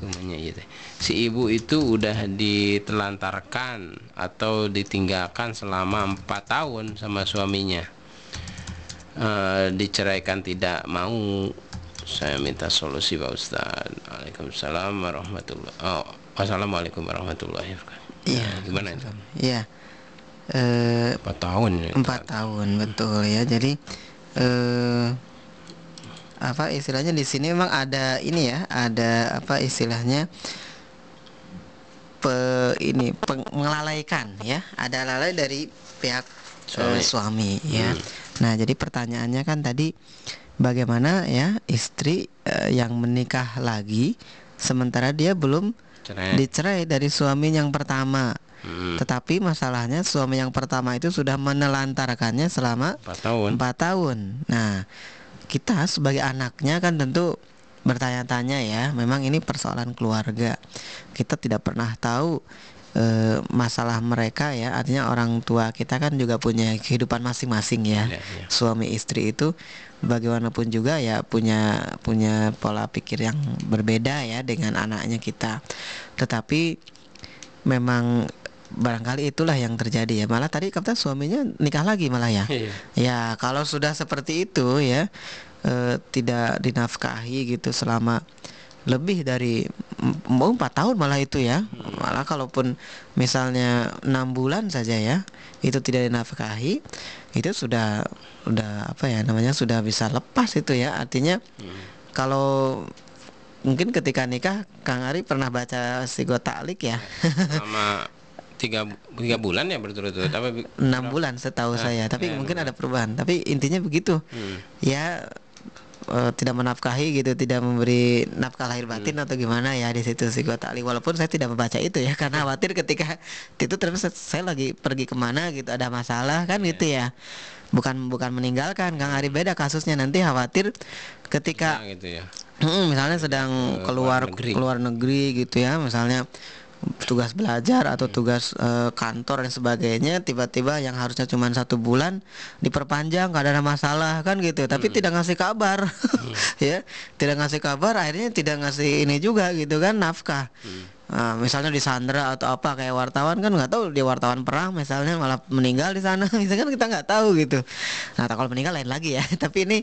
[SPEAKER 2] Kumanya gitu. Si ibu itu udah ditelantarkan atau ditinggalkan selama empat tahun sama suaminya. Eh, diceraikan tidak mau. Saya minta solusi Pak Ustaz. Waalaikumsalam warahmatullahi Oh, wassalamualaikum warahmatullahi wabarakatuh.
[SPEAKER 3] Iya.
[SPEAKER 2] Nah, gimana itu?
[SPEAKER 3] ya eh
[SPEAKER 2] Empat tahun ya.
[SPEAKER 3] empat tahun betul ya jadi eh apa istilahnya di sini memang ada ini ya ada apa istilahnya pe ini melalaikan ya ada lalai dari pihak
[SPEAKER 2] Suami.
[SPEAKER 3] suami, suami ya nah jadi pertanyaannya kan tadi bagaimana ya istri eh, yang menikah lagi sementara dia belum
[SPEAKER 2] Cerai.
[SPEAKER 3] dicerai dari suami yang pertama
[SPEAKER 2] Hmm,
[SPEAKER 3] tetapi masalahnya suami yang pertama itu sudah menelantarkannya selama
[SPEAKER 2] empat tahun.
[SPEAKER 3] empat tahun. Nah, kita sebagai anaknya kan tentu bertanya-tanya ya. Memang ini persoalan keluarga. Kita tidak pernah tahu eh, masalah mereka ya. Artinya orang tua kita kan juga punya kehidupan masing-masing ya.
[SPEAKER 2] Iya, iya.
[SPEAKER 3] Suami istri itu bagaimanapun juga ya punya punya pola pikir yang berbeda ya dengan anaknya kita. Tetapi memang barangkali itulah yang terjadi ya. Malah tadi kata suaminya nikah lagi malah ya.
[SPEAKER 2] Iya.
[SPEAKER 3] Ya, kalau sudah seperti itu ya eh, tidak dinafkahi gitu selama lebih dari mau empat tahun malah itu ya. Malah kalaupun misalnya enam bulan saja ya itu tidak dinafkahi itu sudah udah apa ya namanya sudah bisa lepas itu ya. Artinya kalau mungkin ketika nikah Kang Ari pernah baca sigo taklik ya?
[SPEAKER 2] Sama tiga, tiga bulan ya berturut-turut tapi
[SPEAKER 3] enam bulan setahu saya. Tapi mungkin ada perubahan. Tapi intinya begitu.
[SPEAKER 2] Hmm.
[SPEAKER 3] ya eh, tidak menafkahi gitu tidak memberi nafkah lahir batin atau gimana ya di situ sih gua takli walaupun saya tidak membaca itu ya karena khawatir ketika itu terus saya lagi pergi ke mana gitu ada masalah kan gitu ya. Bukan bukan meninggalkan Kang Ari beda kasusnya. Nanti khawatir ketika
[SPEAKER 2] Nah, gitu ya.
[SPEAKER 3] Mm, misalnya sedang
[SPEAKER 2] Ke
[SPEAKER 3] keluar
[SPEAKER 2] luar negeri.
[SPEAKER 3] keluar negeri gitu ya misalnya tugas belajar atau tugas eh, kantor dan sebagainya tiba-tiba yang harusnya cuma satu bulan diperpanjang gak ada masalah kan gitu. Tapi tidak ngasih kabar. Ya tidak ngasih kabar akhirnya tidak ngasih ini juga gitu kan nafkah. Nah, misalnya di Sandra atau apa kayak wartawan kan nggak tahu dia wartawan perang misalnya malah meninggal di sana. Misalnya kan kita nggak tahu gitu. Nah kalau meninggal lain lagi ya. Tapi ini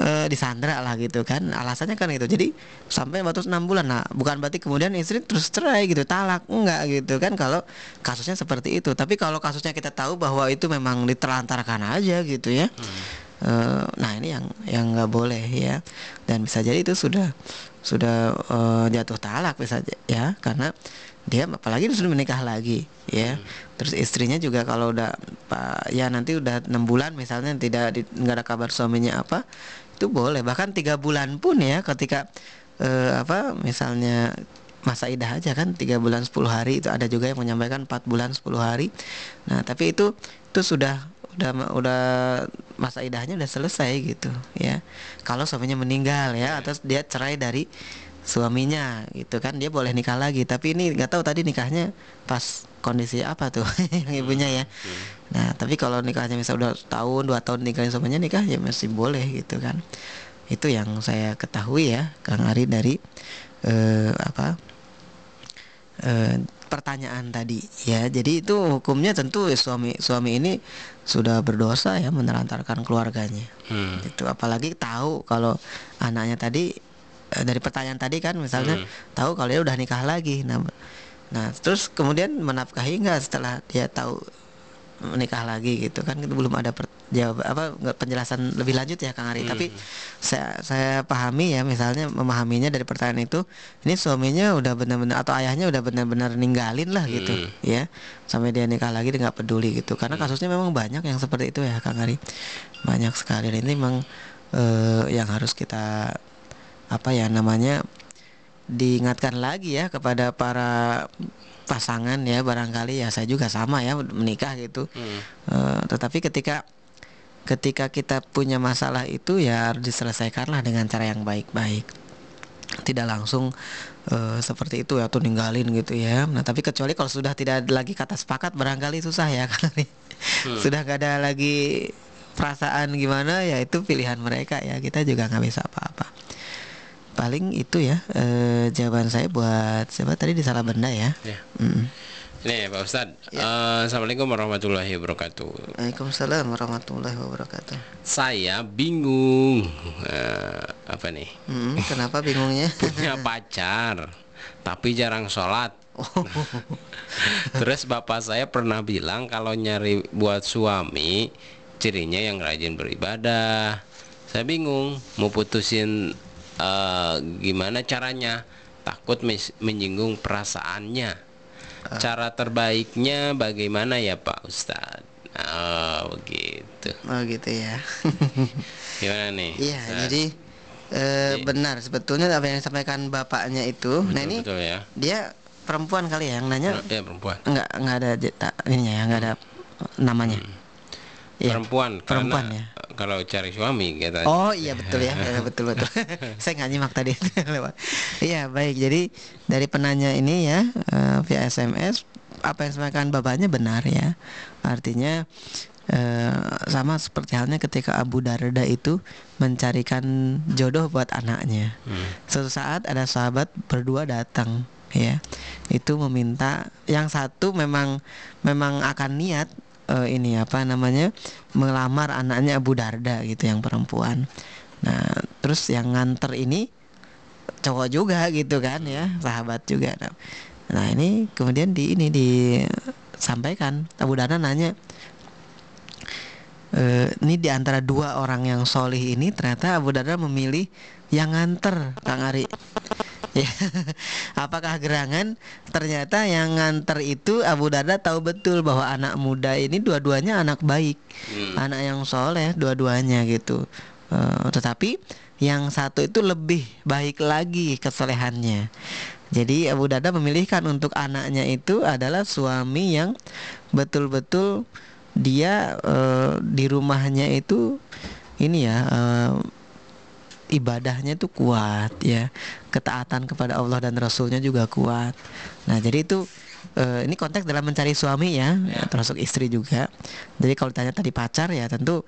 [SPEAKER 3] eh, disandra lah gitu kan. Alasannya kan itu. Jadi sampai batas enam bulan. Nah bukan berarti kemudian istri terus cerai gitu talak. Enggak gitu kan kalau kasusnya seperti itu. Tapi kalau kasusnya kita tahu bahwa itu memang ditelantarkan aja gitu ya. Eh, nah ini yang yang nggak boleh ya. Dan bisa jadi itu sudah sudah eh, jatuh talak bisa ya. Karena dia apalagi sudah menikah lagi ya. Terus istrinya juga kalau udah pak ya nanti udah enam bulan misalnya tidak nggak ada kabar suaminya apa itu boleh. Bahkan tiga bulan pun ya ketika eh, apa misalnya masa idah aja kan tiga bulan 10 hari itu ada juga yang menyampaikan empat bulan 10 hari. Nah tapi itu itu sudah udah udah masa idahnya udah selesai gitu ya. Kalau suaminya meninggal ya atau dia cerai dari suaminya gitu kan dia boleh nikah lagi. Tapi ini nggak tahu tadi nikahnya pas kondisi apa tuh yang ibunya ya. Nah tapi kalau nikahnya misalnya udah tahun dua tahun nikahin suaminya nikah ya masih boleh gitu kan. Itu yang saya ketahui ya Kang Ari dari eh, apa eh, pertanyaan tadi ya. Jadi itu hukumnya tentu suami suami ini sudah berdosa ya menelantarkan keluarganya.
[SPEAKER 2] Hmm.
[SPEAKER 3] itu apalagi tahu kalau anaknya tadi eh, dari pertanyaan tadi kan misalnya
[SPEAKER 2] Hmm.
[SPEAKER 3] tahu kalau dia udah nikah lagi. Nah nah terus kemudian menafkahi nggak setelah dia tahu menikah lagi gitu kan? Itu belum ada per- jawab apa nggak penjelasan lebih lanjut ya Kang Ari. Tapi saya saya pahami ya misalnya memahaminya dari pertanyaan itu ini suaminya udah benar-benar atau ayahnya udah benar-benar ninggalin lah gitu
[SPEAKER 2] Hmm.
[SPEAKER 3] ya. Sampai dia nikah lagi dia nggak peduli gitu. Karena kasusnya memang banyak yang seperti itu ya Kang Ari. Banyak sekali. Dan ini memang eh, yang harus kita apa ya namanya diingatkan lagi ya kepada para pasangan ya barangkali ya saya juga sama ya menikah gitu.
[SPEAKER 2] Hmm.
[SPEAKER 3] Eh, tetapi ketika ketika kita punya masalah itu ya harus diselesaikanlah dengan cara yang baik-baik. Tidak langsung eh, seperti itu ya tuh ninggalin gitu ya. Nah tapi kecuali kalau sudah tidak ada lagi kata sepakat barangkali susah ya kali. Sudah gak ada lagi perasaan gimana ya itu pilihan mereka ya. Kita juga nggak bisa apa-apa paling itu ya eh, jawaban saya buat siapa tadi di salah benda ya
[SPEAKER 2] Ya.
[SPEAKER 3] Mm.
[SPEAKER 2] Nih Pak Ustadz, Eh, Assalamualaikum warahmatullahi wabarakatuh.
[SPEAKER 3] Waalaikumsalam warahmatullahi wabarakatuh
[SPEAKER 2] Saya bingung, Eh, apa nih?
[SPEAKER 3] Mm, kenapa bingungnya
[SPEAKER 2] Punya pacar, tapi jarang sholat. Terus bapak saya pernah bilang kalau nyari buat suami, cirinya yang rajin beribadah. Saya bingung, mau putusin eh, gimana caranya? Takut menyinggung perasaannya. Cara terbaiknya bagaimana ya Pak Ustadz? Oh begitu.
[SPEAKER 3] oh gitu ya
[SPEAKER 2] Gimana nih?
[SPEAKER 3] Iya, jadi eh, benar sebetulnya apa yang disampaikan bapaknya itu. nah ini
[SPEAKER 2] betul ya.
[SPEAKER 3] dia perempuan kali ya yang nanya
[SPEAKER 2] Ya perempuan.
[SPEAKER 3] nggak nggak ada ininya ya nggak ada namanya. Iya.
[SPEAKER 2] Perempuan.
[SPEAKER 3] Perempuan
[SPEAKER 2] karena
[SPEAKER 3] ya.
[SPEAKER 2] Kalau cari suami kita.
[SPEAKER 3] Oh iya betul ya, ya betul betul. Saya nggak nyimak tadi lewat. Iya baik, jadi dari penanya ini ya eh, via SMS apa yang disampaikan bapaknya benar ya. Artinya eh, sama seperti halnya ketika Abu Darda itu mencarikan jodoh buat anaknya.
[SPEAKER 2] Hmm.
[SPEAKER 3] Suatu saat ada sahabat berdua datang ya. Itu meminta yang satu memang memang akan niat eh, ini apa namanya melamar anaknya Abu Darda gitu yang perempuan. Nah, terus yang nganter ini cowok juga gitu kan ya sahabat juga. Nah, nah ini kemudian di ini disampaikan. Abu Darda nanya e, ini di antara dua orang yang solih ini ternyata Abu Darda memilih yang nganter Kang Ari ya apakah gerangan? Ternyata yang nganter itu Abu Darda tahu betul bahwa anak muda ini dua-duanya anak baik.
[SPEAKER 2] Hmm.
[SPEAKER 3] anak yang soleh dua-duanya gitu. Eh, tetapi yang satu itu lebih baik lagi kesolehannya. Jadi Abu Darda memilihkan untuk anaknya itu adalah suami yang betul-betul dia eh, di rumahnya itu ini ya eh, ibadahnya itu kuat ya. Ketaatan kepada Allah dan Rasulnya juga kuat. Nah jadi itu eh, ini konteks dalam mencari suami ya, ya termasuk istri juga. Jadi kalau ditanya tadi pacar ya tentu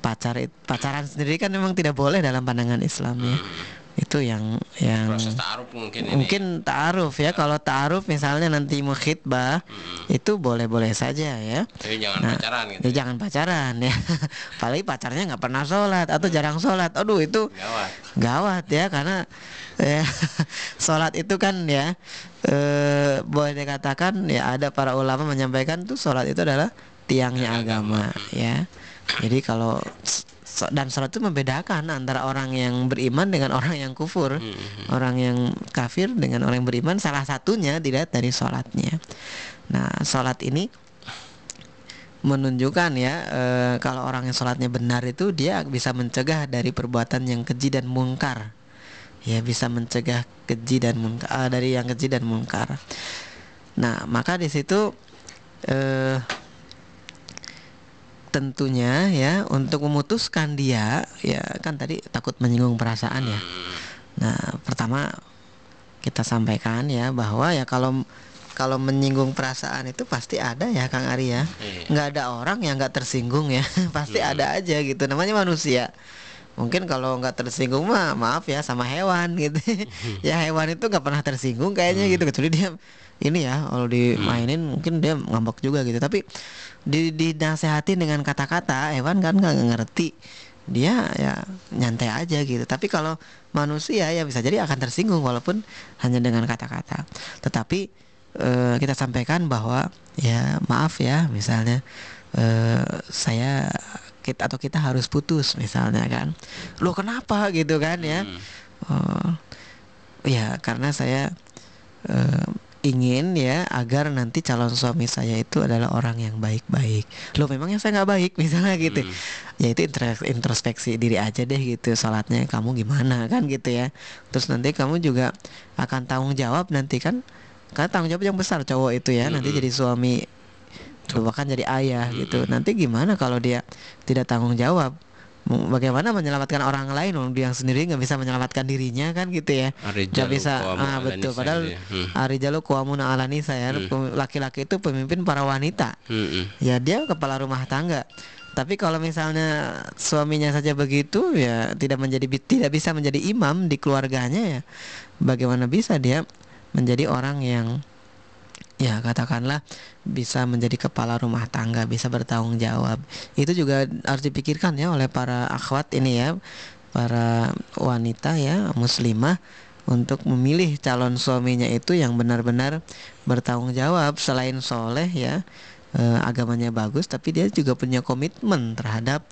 [SPEAKER 3] pacar pacaran sendiri kan memang tidak boleh dalam pandangan Islam ya itu yang yang
[SPEAKER 2] proses taaruf mungkin ini.
[SPEAKER 3] Mungkin taaruf ya. Kalau taaruf misalnya nanti mau khitbah itu boleh-boleh saja ya.
[SPEAKER 2] Tapi jangan
[SPEAKER 3] Nah,
[SPEAKER 2] pacaran gitu
[SPEAKER 3] ya jangan pacaran ya. Apalagi pacarnya nggak pernah sholat atau jarang sholat. Aduh itu
[SPEAKER 2] gawat.
[SPEAKER 3] gawat ya karena ya, sholat itu kan ya eh, boleh dikatakan ya ada para ulama menyampaikan tuh sholat itu adalah tiangnya agama. ya. Jadi kalau dan sholat itu membedakan antara orang yang beriman dengan orang yang kufur. Orang yang kafir dengan orang yang beriman salah satunya dilihat dari sholatnya. Nah sholat ini menunjukkan ya eh, kalau orang yang sholatnya benar itu dia bisa mencegah dari perbuatan yang keji dan mungkar. Ya bisa mencegah keji dan mungkar ah, dari yang keji dan mungkar. Nah maka di situ eh, tentunya ya untuk memutuskan dia ya kan tadi takut menyinggung perasaan ya. Nah pertama kita sampaikan ya bahwa ya kalau kalau menyinggung perasaan itu pasti ada ya Kang Ari ya.
[SPEAKER 2] Iya.
[SPEAKER 3] nggak ada orang yang nggak tersinggung ya. Pasti ada aja gitu. Namanya manusia. Mungkin kalau nggak tersinggung mah maaf ya sama hewan gitu. Ya hewan itu nggak pernah tersinggung kayaknya gitu. Kecuali dia ini ya kalau dimainin mungkin dia ngambek juga gitu. Tapi dinasehatin dengan kata-kata hewan kan nggak ngerti. Dia ya nyantai aja gitu. Tapi kalau manusia ya bisa jadi akan tersinggung walaupun hanya dengan kata-kata. Tetapi eh, kita sampaikan bahwa ya maaf ya misalnya eh, saya kita atau kita harus putus misalnya kan. Lo kenapa gitu kan ya? Oh ya karena saya eh, ingin ya agar nanti calon suami saya itu adalah orang yang baik-baik. Lo memangnya saya nggak baik? Misalnya gitu. Ya itu intro- introspeksi diri aja deh gitu sholatnya kamu gimana kan gitu ya. Terus nanti kamu juga akan tanggung jawab nanti kan karena tanggung jawab yang besar cowok itu ya. Nanti jadi suami bahkan jadi ayah gitu. Nanti gimana kalau dia tidak tanggung jawab Bagaimana menyelamatkan orang lain, orang dia yang sendiri nggak bisa menyelamatkan dirinya kan gitu ya? Nggak bisa, ah betul. Padahal
[SPEAKER 2] ya. Hmm.
[SPEAKER 3] Arijalu kuamuna ala nisa ya, Pem- laki-laki itu pemimpin para wanita.
[SPEAKER 2] Mm-mm.
[SPEAKER 3] Ya dia kepala rumah tangga. Tapi kalau misalnya suaminya saja begitu ya tidak menjadi tidak bisa menjadi imam di keluarganya ya. Bagaimana bisa dia menjadi orang yang ya katakanlah bisa menjadi kepala rumah tangga, bisa bertanggung jawab. Itu juga harus dipikirkan ya oleh para akhwat ini ya, para wanita ya muslimah untuk memilih calon suaminya itu yang benar-benar bertanggung jawab selain soleh ya eh, agamanya bagus tapi dia juga punya komitmen terhadap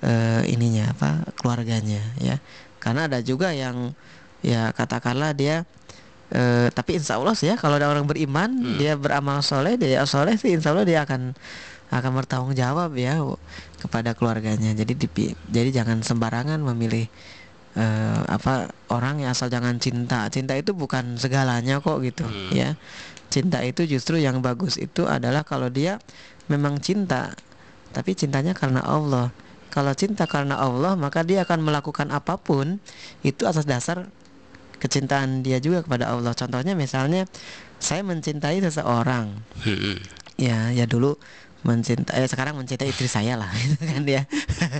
[SPEAKER 3] eh, ininya apa keluarganya ya karena ada juga yang ya katakanlah dia Eh, tapi insya Allah sih ya kalau ada orang beriman dia beramal soleh dia soleh sih insya Allah dia akan akan bertanggung jawab ya kepada keluarganya. Jadi dipi- jadi jangan sembarangan memilih eh, apa orang yang asal jangan cinta. Cinta itu bukan segalanya kok gitu ya. Cinta itu justru yang bagus itu adalah kalau dia memang cinta tapi cintanya karena Allah. Kalau cinta karena Allah maka dia akan melakukan apa pun itu atas dasar kecintaan dia juga kepada Allah. Contohnya misalnya saya mencintai seseorang, ya ya dulu mencintai eh, sekarang mencintai istri saya lah gitu kan ya.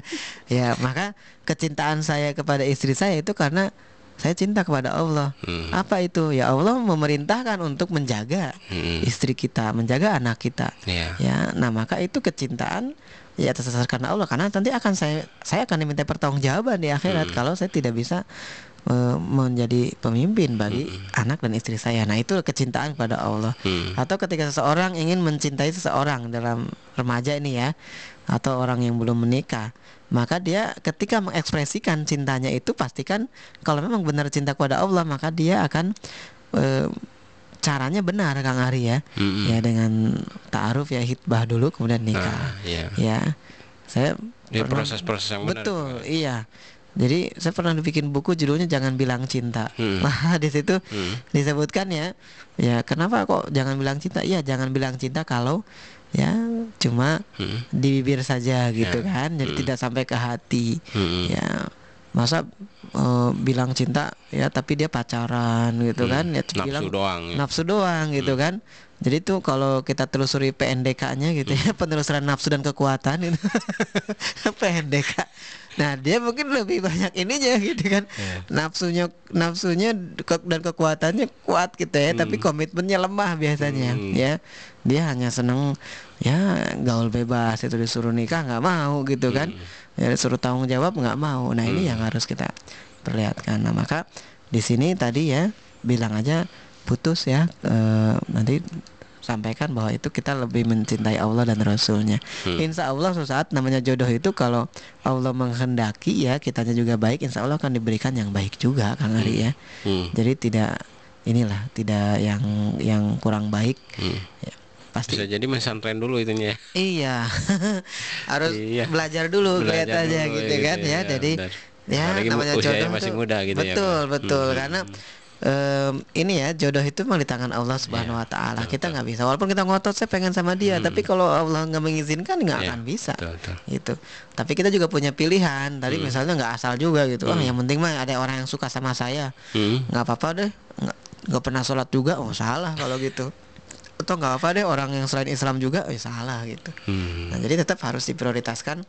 [SPEAKER 3] ya, maka kecintaan saya kepada istri saya itu karena saya cinta kepada Allah.
[SPEAKER 2] Hmm.
[SPEAKER 3] Apa itu? Ya Allah memerintahkan untuk menjaga
[SPEAKER 2] Mm-mm.
[SPEAKER 3] istri kita, menjaga anak kita.
[SPEAKER 2] Iya.
[SPEAKER 3] Ya, nah maka itu kecintaan ya atas dasar karena Allah karena nanti akan saya saya akan diminta pertanggungjawaban di akhirat kalau saya tidak bisa menjadi pemimpin bagi anak dan istri saya. Nah, itu kecintaan pada Allah.
[SPEAKER 2] Hmm.
[SPEAKER 3] Atau ketika seseorang ingin mencintai seseorang dalam remaja ini ya, atau orang yang belum menikah, maka dia ketika mengekspresikan cintanya itu pastikan kalau memang benar cinta kepada Allah, maka dia akan eh, caranya benar Kang Ari ya.
[SPEAKER 2] Mm-mm.
[SPEAKER 3] Ya dengan ta'aruf ya hitbah dulu kemudian nikah.
[SPEAKER 2] Nah, iya.
[SPEAKER 3] Ya. Saya pernah-
[SPEAKER 2] proses-proses yang benar.
[SPEAKER 3] Betul, iya. Jadi saya pernah bikin buku judulnya jangan bilang cinta.
[SPEAKER 2] Hmm.
[SPEAKER 3] Nah, di situ
[SPEAKER 2] Hmm.
[SPEAKER 3] disebutkan ya, ya kenapa kok jangan bilang cinta? Iya, jangan bilang cinta kalau ya cuma
[SPEAKER 2] Hmm.
[SPEAKER 3] di bibir saja gitu
[SPEAKER 2] Ya.
[SPEAKER 3] kan. Jadi
[SPEAKER 2] Hmm.
[SPEAKER 3] tidak sampai ke hati.
[SPEAKER 2] Hmm.
[SPEAKER 3] Ya. Masa eh, bilang cinta ya tapi dia pacaran gitu
[SPEAKER 2] Hmm.
[SPEAKER 3] kan ya
[SPEAKER 2] Nafsu
[SPEAKER 3] bilang
[SPEAKER 2] doang. ya.
[SPEAKER 3] nafsu doang gitu
[SPEAKER 2] Hmm.
[SPEAKER 3] kan. Jadi tuh kalau kita telusuri PNDK-nya gitu ya,
[SPEAKER 2] Hmm.
[SPEAKER 3] penelusuran nafsu dan kekuatan itu. PNDK. Nah, dia mungkin lebih banyak ininya gitu kan.
[SPEAKER 2] Iya.
[SPEAKER 3] Nafsunya nafsunya ke- dan kekuatannya kuat gitu ya, tapi komitmennya lemah biasanya
[SPEAKER 2] Hmm.
[SPEAKER 3] ya. Dia hanya seneng ya gaul bebas itu disuruh nikah nggak mau gitu kan. Ya disuruh tanggung jawab nggak mau. Nah, ini yang harus kita perlihatkan. Nah, maka di sini tadi ya bilang aja putus ya eh, nanti sampaikan bahwa itu kita lebih mencintai Allah dan Rasulnya.
[SPEAKER 2] Hmm.
[SPEAKER 3] Insya Allah suatu saat namanya jodoh itu kalau Allah menghendaki ya kitanya juga baik, Insya Allah akan diberikan yang baik juga Kang Ari ya.
[SPEAKER 2] Hmm.
[SPEAKER 3] Jadi tidak inilah tidak yang yang kurang baik.
[SPEAKER 2] Hmm.
[SPEAKER 3] Ya, pasti.
[SPEAKER 2] Bisa jadi mesantren dulu itunya. ya.
[SPEAKER 3] Iya, harus
[SPEAKER 2] Iya.
[SPEAKER 3] belajar dulu
[SPEAKER 2] Belajar
[SPEAKER 3] kelihatannya
[SPEAKER 2] dulu
[SPEAKER 3] gitu
[SPEAKER 2] gitu
[SPEAKER 3] kan
[SPEAKER 2] ya,
[SPEAKER 3] ya. Jadi
[SPEAKER 2] benar.
[SPEAKER 3] ya
[SPEAKER 2] Apalagi
[SPEAKER 3] namanya jodoh
[SPEAKER 2] masih
[SPEAKER 3] tuh-
[SPEAKER 2] muda gitu ya,
[SPEAKER 3] betul betul
[SPEAKER 2] Hmm.
[SPEAKER 3] karena em, ini ya jodoh itu memang di tangan Allah Subhanahu
[SPEAKER 2] Iya,
[SPEAKER 3] Wa Taala. Kita nggak bisa walaupun kita ngotot saya pengen sama dia, tapi kalau Allah nggak mengizinkan nggak
[SPEAKER 2] Iya,
[SPEAKER 3] akan bisa.
[SPEAKER 2] betul, betul.
[SPEAKER 3] Gitu. Tapi kita juga punya pilihan. Tadi misalnya nggak asal juga gitu. Oh, yang penting mah ada orang yang suka sama saya.
[SPEAKER 2] Hmm.
[SPEAKER 3] nggak apa-apa deh nggak pernah sholat juga oh salah kalau gitu atau nggak apa deh orang yang selain Islam juga oh salah gitu
[SPEAKER 2] Hmm.
[SPEAKER 3] nah jadi tetap harus diprioritaskan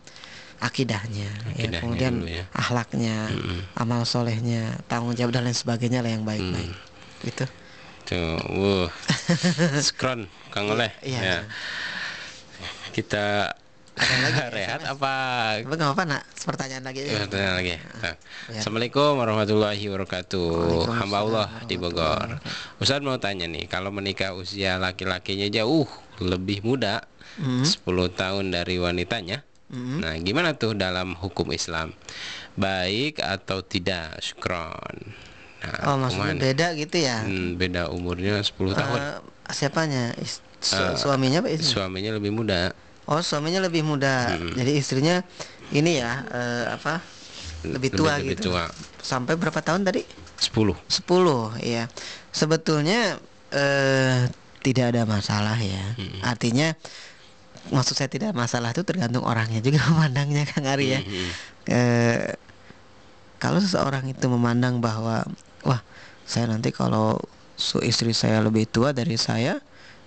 [SPEAKER 3] akidahnya, ya,
[SPEAKER 2] Akidahnya
[SPEAKER 3] kemudian
[SPEAKER 2] dulu ya.
[SPEAKER 3] ahlaknya amal solehnya tanggung jawab dan lain sebagainya lah yang baik-baik
[SPEAKER 2] Hmm.
[SPEAKER 3] gitu
[SPEAKER 2] Tuh, wuh. Skron, Kang Oleh.
[SPEAKER 3] Iya.
[SPEAKER 2] Ya. Kita
[SPEAKER 3] Ada lagi
[SPEAKER 2] rehat
[SPEAKER 3] SMS?
[SPEAKER 2] apa?
[SPEAKER 3] tapi nggak apa-apa nak pertanyaan lagi
[SPEAKER 2] Ya,
[SPEAKER 3] aja.
[SPEAKER 2] tanya lagi. Nah.
[SPEAKER 3] Ya.
[SPEAKER 2] Assalamualaikum warahmatullahi wabarakatuh. Hamba Allah di Bogor. Ustadz mau tanya nih, kalau menikah usia laki-lakinya jauh lebih muda,
[SPEAKER 3] Mhm.
[SPEAKER 2] 10 tahun dari wanitanya.
[SPEAKER 3] Mhm.
[SPEAKER 2] Nah, gimana tuh dalam hukum Islam? Baik atau tidak? Syukron. Nah,
[SPEAKER 3] oh maksudnya
[SPEAKER 2] kumaha nih?
[SPEAKER 3] beda gitu ya
[SPEAKER 2] Hmm, beda umurnya 10 tahun.
[SPEAKER 3] Eh, siapanya Is- su-
[SPEAKER 2] Eh,
[SPEAKER 3] suaminya istri
[SPEAKER 2] Suaminya lebih muda.
[SPEAKER 3] Oh suaminya lebih muda,
[SPEAKER 2] Hmm.
[SPEAKER 3] jadi istrinya ini ya eh, apa lebih tua
[SPEAKER 2] lebih
[SPEAKER 3] gitu.
[SPEAKER 2] tua.
[SPEAKER 3] Sampai berapa tahun tadi?
[SPEAKER 2] 10.
[SPEAKER 3] 10 ya. Sebetulnya eh, tidak ada masalah ya.
[SPEAKER 2] Hmm.
[SPEAKER 3] Artinya maksud saya tidak masalah itu tergantung orangnya juga memandangnya Kang Ari ya.
[SPEAKER 2] Mhm.
[SPEAKER 3] Eh, kalau seseorang itu memandang bahwa wah saya nanti kalau su istri saya lebih tua dari saya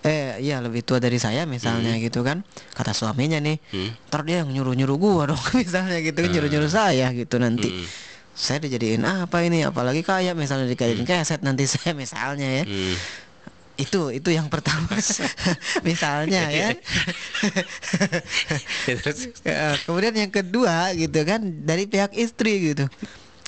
[SPEAKER 3] eh iya lebih tua dari saya misalnya gitu kan kata suaminya nih
[SPEAKER 2] Hmm.
[SPEAKER 3] ntar dia yang nyuruh nyuruh gua dong misalnya gitu nyuruh nyuruh saya gitu nanti
[SPEAKER 2] Hmm.
[SPEAKER 3] saya dijadiin apa ini apalagi kayak misalnya dikasih keset nanti saya misalnya ya
[SPEAKER 2] Hmm.
[SPEAKER 3] Itu itu yang pertama misalnya ya
[SPEAKER 2] Terus
[SPEAKER 3] Ya, kemudian yang kedua gitu kan dari pihak istri gitu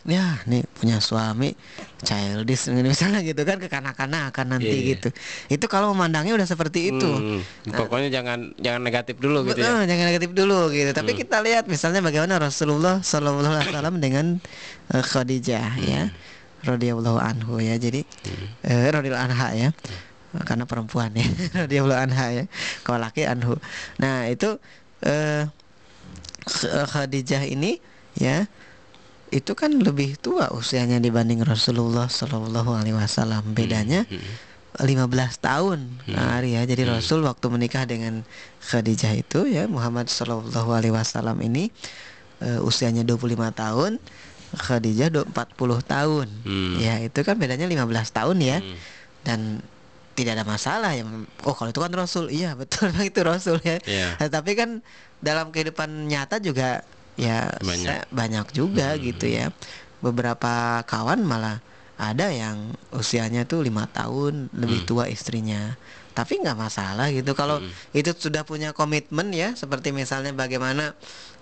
[SPEAKER 3] ya nih punya suami childish misalnya gitu kan kekanak-kanakan nanti
[SPEAKER 2] Iya, iya.
[SPEAKER 3] gitu itu kalau memandangnya udah seperti itu
[SPEAKER 2] Hmm, pokoknya jangan jangan negatif dulu gitu
[SPEAKER 3] Betul,
[SPEAKER 2] ya. Hmm.
[SPEAKER 3] jangan negatif dulu gitu. Tapi kita lihat misalnya bagaimana Rasulullah Shallallahu Alaihi Wasallam dengan eh, Khadijah ya, radhiyallahu anhu ya. Jadi
[SPEAKER 2] Hmm.
[SPEAKER 3] eh, anha ya, karena perempuan ya, radhiyallahu anha ya. Kalau laki anhu. Nah itu eh, Kh- Khadijah ini ya itu kan lebih tua usianya dibanding Rasulullah Shallallahu Alaihi Wasallam. Bedanya
[SPEAKER 2] Hmm.
[SPEAKER 3] 15 tahun nah, Ari ya. Jadi Rasul waktu menikah dengan Khadijah itu ya Muhammad Shallallahu alaihi wasallam ini eh, usianya 25 tahun, Khadijah do- 40 tahun.
[SPEAKER 2] Hmm.
[SPEAKER 3] Ya, itu kan bedanya 15 tahun ya.
[SPEAKER 2] Hmm.
[SPEAKER 3] Dan tidak ada masalah ya. Oh, kalau itu kan Rasul. Iya, betul itu Rasul ya.
[SPEAKER 2] Iya.
[SPEAKER 3] Nah, tapi kan dalam kehidupan nyata juga ya
[SPEAKER 2] Banyak.
[SPEAKER 3] saya- banyak juga gitu ya. Beberapa kawan malah ada yang usianya tuh lima tahun lebih
[SPEAKER 2] Hmm.
[SPEAKER 3] tua istrinya. Tapi nggak masalah gitu kalau
[SPEAKER 2] Hmm.
[SPEAKER 3] itu sudah punya komitmen ya seperti misalnya bagaimana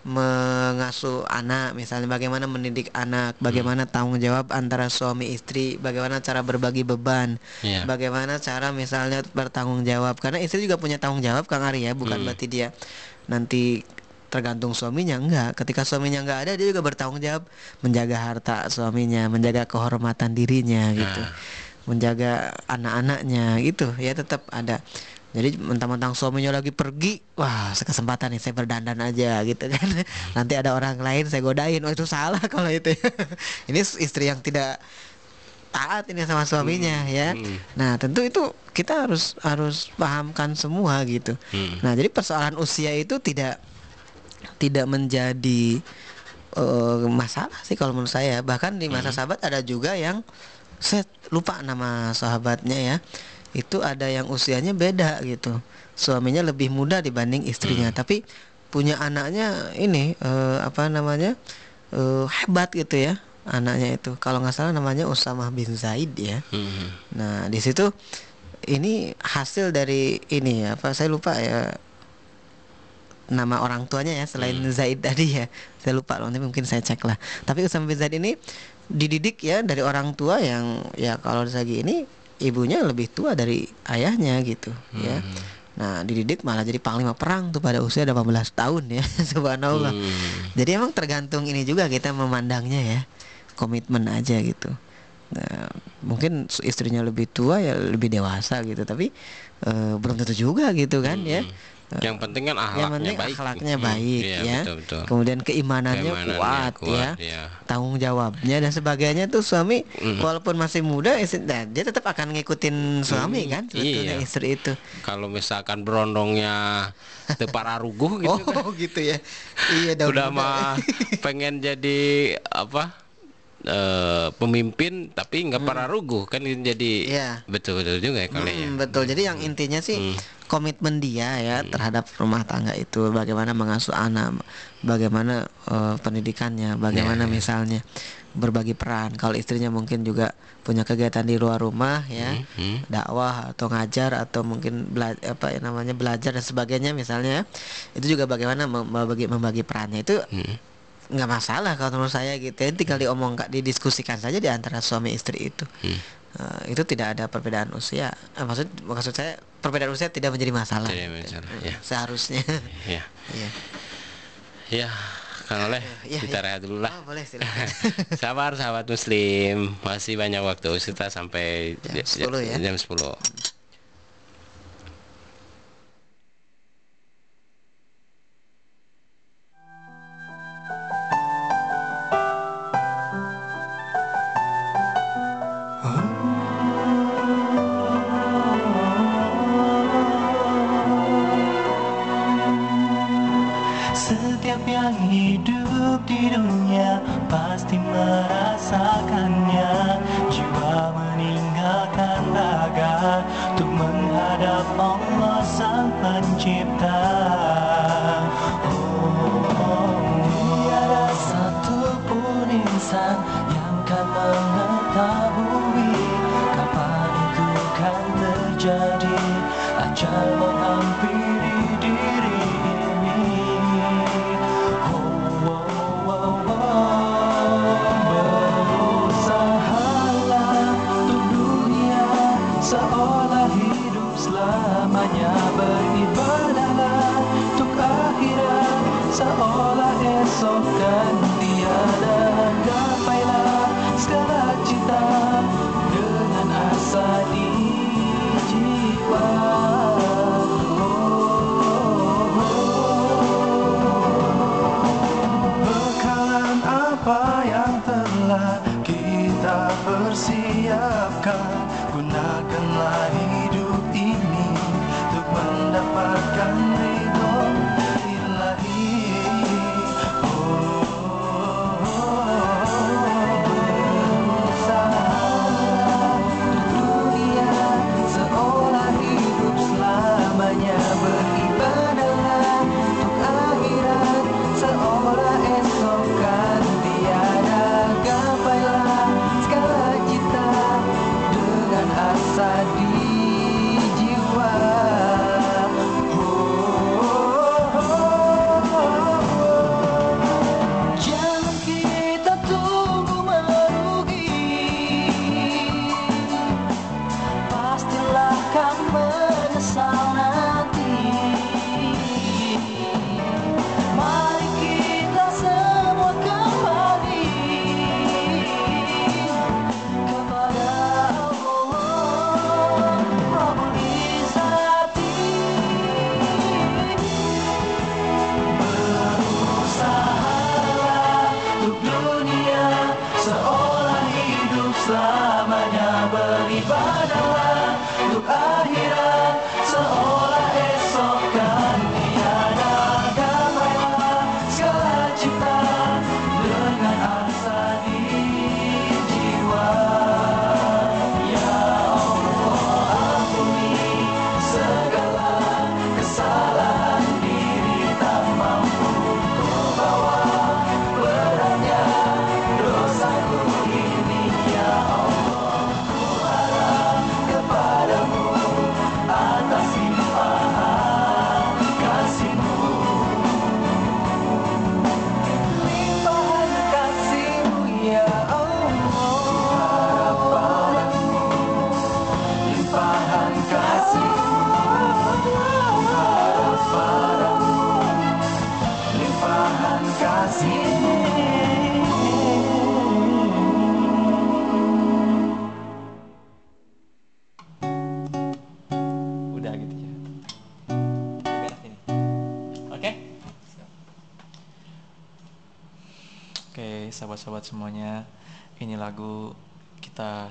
[SPEAKER 3] mengasuh anak. Misalnya bagaimana mendidik anak bagaimana tanggung jawab antara suami istri bagaimana cara berbagi beban
[SPEAKER 2] Iya.
[SPEAKER 3] bagaimana cara misalnya bertanggung jawab. Karena istri juga punya tanggung jawab Kang Ari ya. Bukan
[SPEAKER 2] Hmm.
[SPEAKER 3] berarti dia nanti tergantung suaminya enggak. Ketika suaminya enggak ada dia juga bertanggung jawab menjaga harta suaminya menjaga kehormatan dirinya gitu.
[SPEAKER 2] Nah.
[SPEAKER 3] menjaga anak-anaknya gitu. Ya tetap ada jadi mentang-mentang suaminya lagi pergi wah kesempatan nih saya berdandan aja gitu kan. Nanti ada orang lain saya godain. Oh itu salah kalau itu ya. ini istri yang tidak taat ini sama suaminya ya.
[SPEAKER 2] Hmm.
[SPEAKER 3] nah tentu itu kita harus harus pahamkan semua gitu.
[SPEAKER 2] Hmm.
[SPEAKER 3] nah jadi persoalan usia itu tidak tidak menjadi eh, masalah sih kalau menurut saya. Bahkan di masa sahabat ada juga yang saya lupa nama sahabatnya ya itu ada yang usianya beda gitu suaminya lebih muda dibanding istrinya tapi punya anaknya ini eh, apa namanya eh, hebat gitu ya anaknya itu kalau nggak salah namanya Usamah bin Zaid ya
[SPEAKER 2] Hmm.
[SPEAKER 3] Nah, di situ ini hasil dari ini ya, apa saya lupa ya nama orang tuanya ya selain Zaid tadi ya. Saya lupa loh, nanti mungkin saya cek lah. Tapi Usama bin Zaid ini dididik ya dari orang tua yang ya kalau segi ini ibunya lebih tua dari ayahnya gitu ya. Nah, dididik malah jadi panglima perang tuh pada usia 18 tahun ya. Subhanallah.
[SPEAKER 2] Hmm.
[SPEAKER 3] Jadi emang tergantung ini juga kita memandangnya ya komitmen aja gitu. Nah, mungkin istrinya lebih tua ya lebih dewasa gitu, tapi eh, belum tentu juga gitu kan ya.
[SPEAKER 2] Yang penting kan
[SPEAKER 3] Yang
[SPEAKER 2] akhlaknya
[SPEAKER 3] penting
[SPEAKER 2] baik.
[SPEAKER 3] akhlaknya
[SPEAKER 2] Hmm,
[SPEAKER 3] baik
[SPEAKER 2] iya,
[SPEAKER 3] ya.
[SPEAKER 2] Betul, betul.
[SPEAKER 3] Kemudian keimanannya,
[SPEAKER 2] Keimanannya
[SPEAKER 3] kuat,
[SPEAKER 2] kuat,
[SPEAKER 3] ya.
[SPEAKER 2] ya.
[SPEAKER 3] Tanggung jawabnya dan sebagainya tuh suami
[SPEAKER 2] Mm.
[SPEAKER 3] walaupun masih muda istri- nah, dia tetap akan ngikutin suami
[SPEAKER 2] Mm,
[SPEAKER 3] kan sebetulnya
[SPEAKER 2] iya.
[SPEAKER 3] istri itu.
[SPEAKER 2] Kalau misalkan berondongnya tepara ruguh gitu kan.
[SPEAKER 3] oh gitu ya. Iya
[SPEAKER 2] udah mah pengen jadi apa eh, pemimpin tapi nggak para ruguh kan jadi
[SPEAKER 3] Hmm. Iya.
[SPEAKER 2] betul betul juga ya kali ya
[SPEAKER 3] Mm, betul. Jadi yang intinya sih
[SPEAKER 2] Hmm.
[SPEAKER 3] komitmen dia ya terhadap rumah tangga itu, bagaimana mengasuh anak, bagaimana eh, pendidikannya, bagaimana
[SPEAKER 2] Ya, ya.
[SPEAKER 3] misalnya berbagi peran. Kalau istrinya mungkin juga punya kegiatan di luar rumah ya,
[SPEAKER 2] Hmm, hmm.
[SPEAKER 3] dakwah atau ngajar atau mungkin bela apa ya namanya belajar dan sebagainya misalnya, itu juga bagaimana mem- membagi membagi perannya itu
[SPEAKER 2] Hmm.
[SPEAKER 3] Nggak masalah kalau menurut saya gitu. ya. Tinggal diomong didiskusikan saja di antara suami istri itu.
[SPEAKER 2] Hmm.
[SPEAKER 3] Eh, itu tidak ada perbedaan usia. Eh, maksud maksud saya perbedaan usia tidak menjadi masalah.
[SPEAKER 2] Tidak masalah,
[SPEAKER 3] Eh,
[SPEAKER 2] ya.
[SPEAKER 3] Seharusnya.
[SPEAKER 2] ya
[SPEAKER 3] Iya.
[SPEAKER 2] ya Kang Oleh
[SPEAKER 3] Iya,
[SPEAKER 2] kita
[SPEAKER 3] iya.
[SPEAKER 2] rehat dulu lah
[SPEAKER 3] Oh, boleh silakan.
[SPEAKER 2] sabar sahabat muslim masih banyak waktu kita sampai
[SPEAKER 3] Jam 10 ya.
[SPEAKER 2] jam 10
[SPEAKER 4] yang hidup di dunia pasti merasakannya. Jiwa meninggalkan raga Untuk menghadap Allah sang pencipta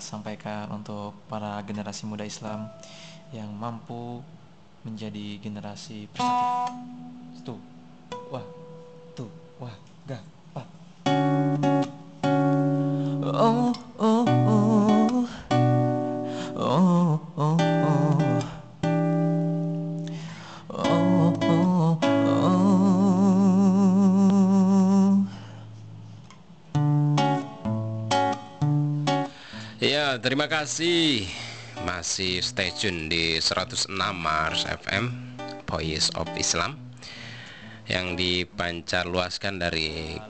[SPEAKER 5] sampaikan untuk para generasi muda Islam yang mampu menjadi generasi prestatif tuh wah tuh wah
[SPEAKER 2] kasih. Masih stay tune di 106 Mars FM Voice of Islam yang dipancar luaskan dari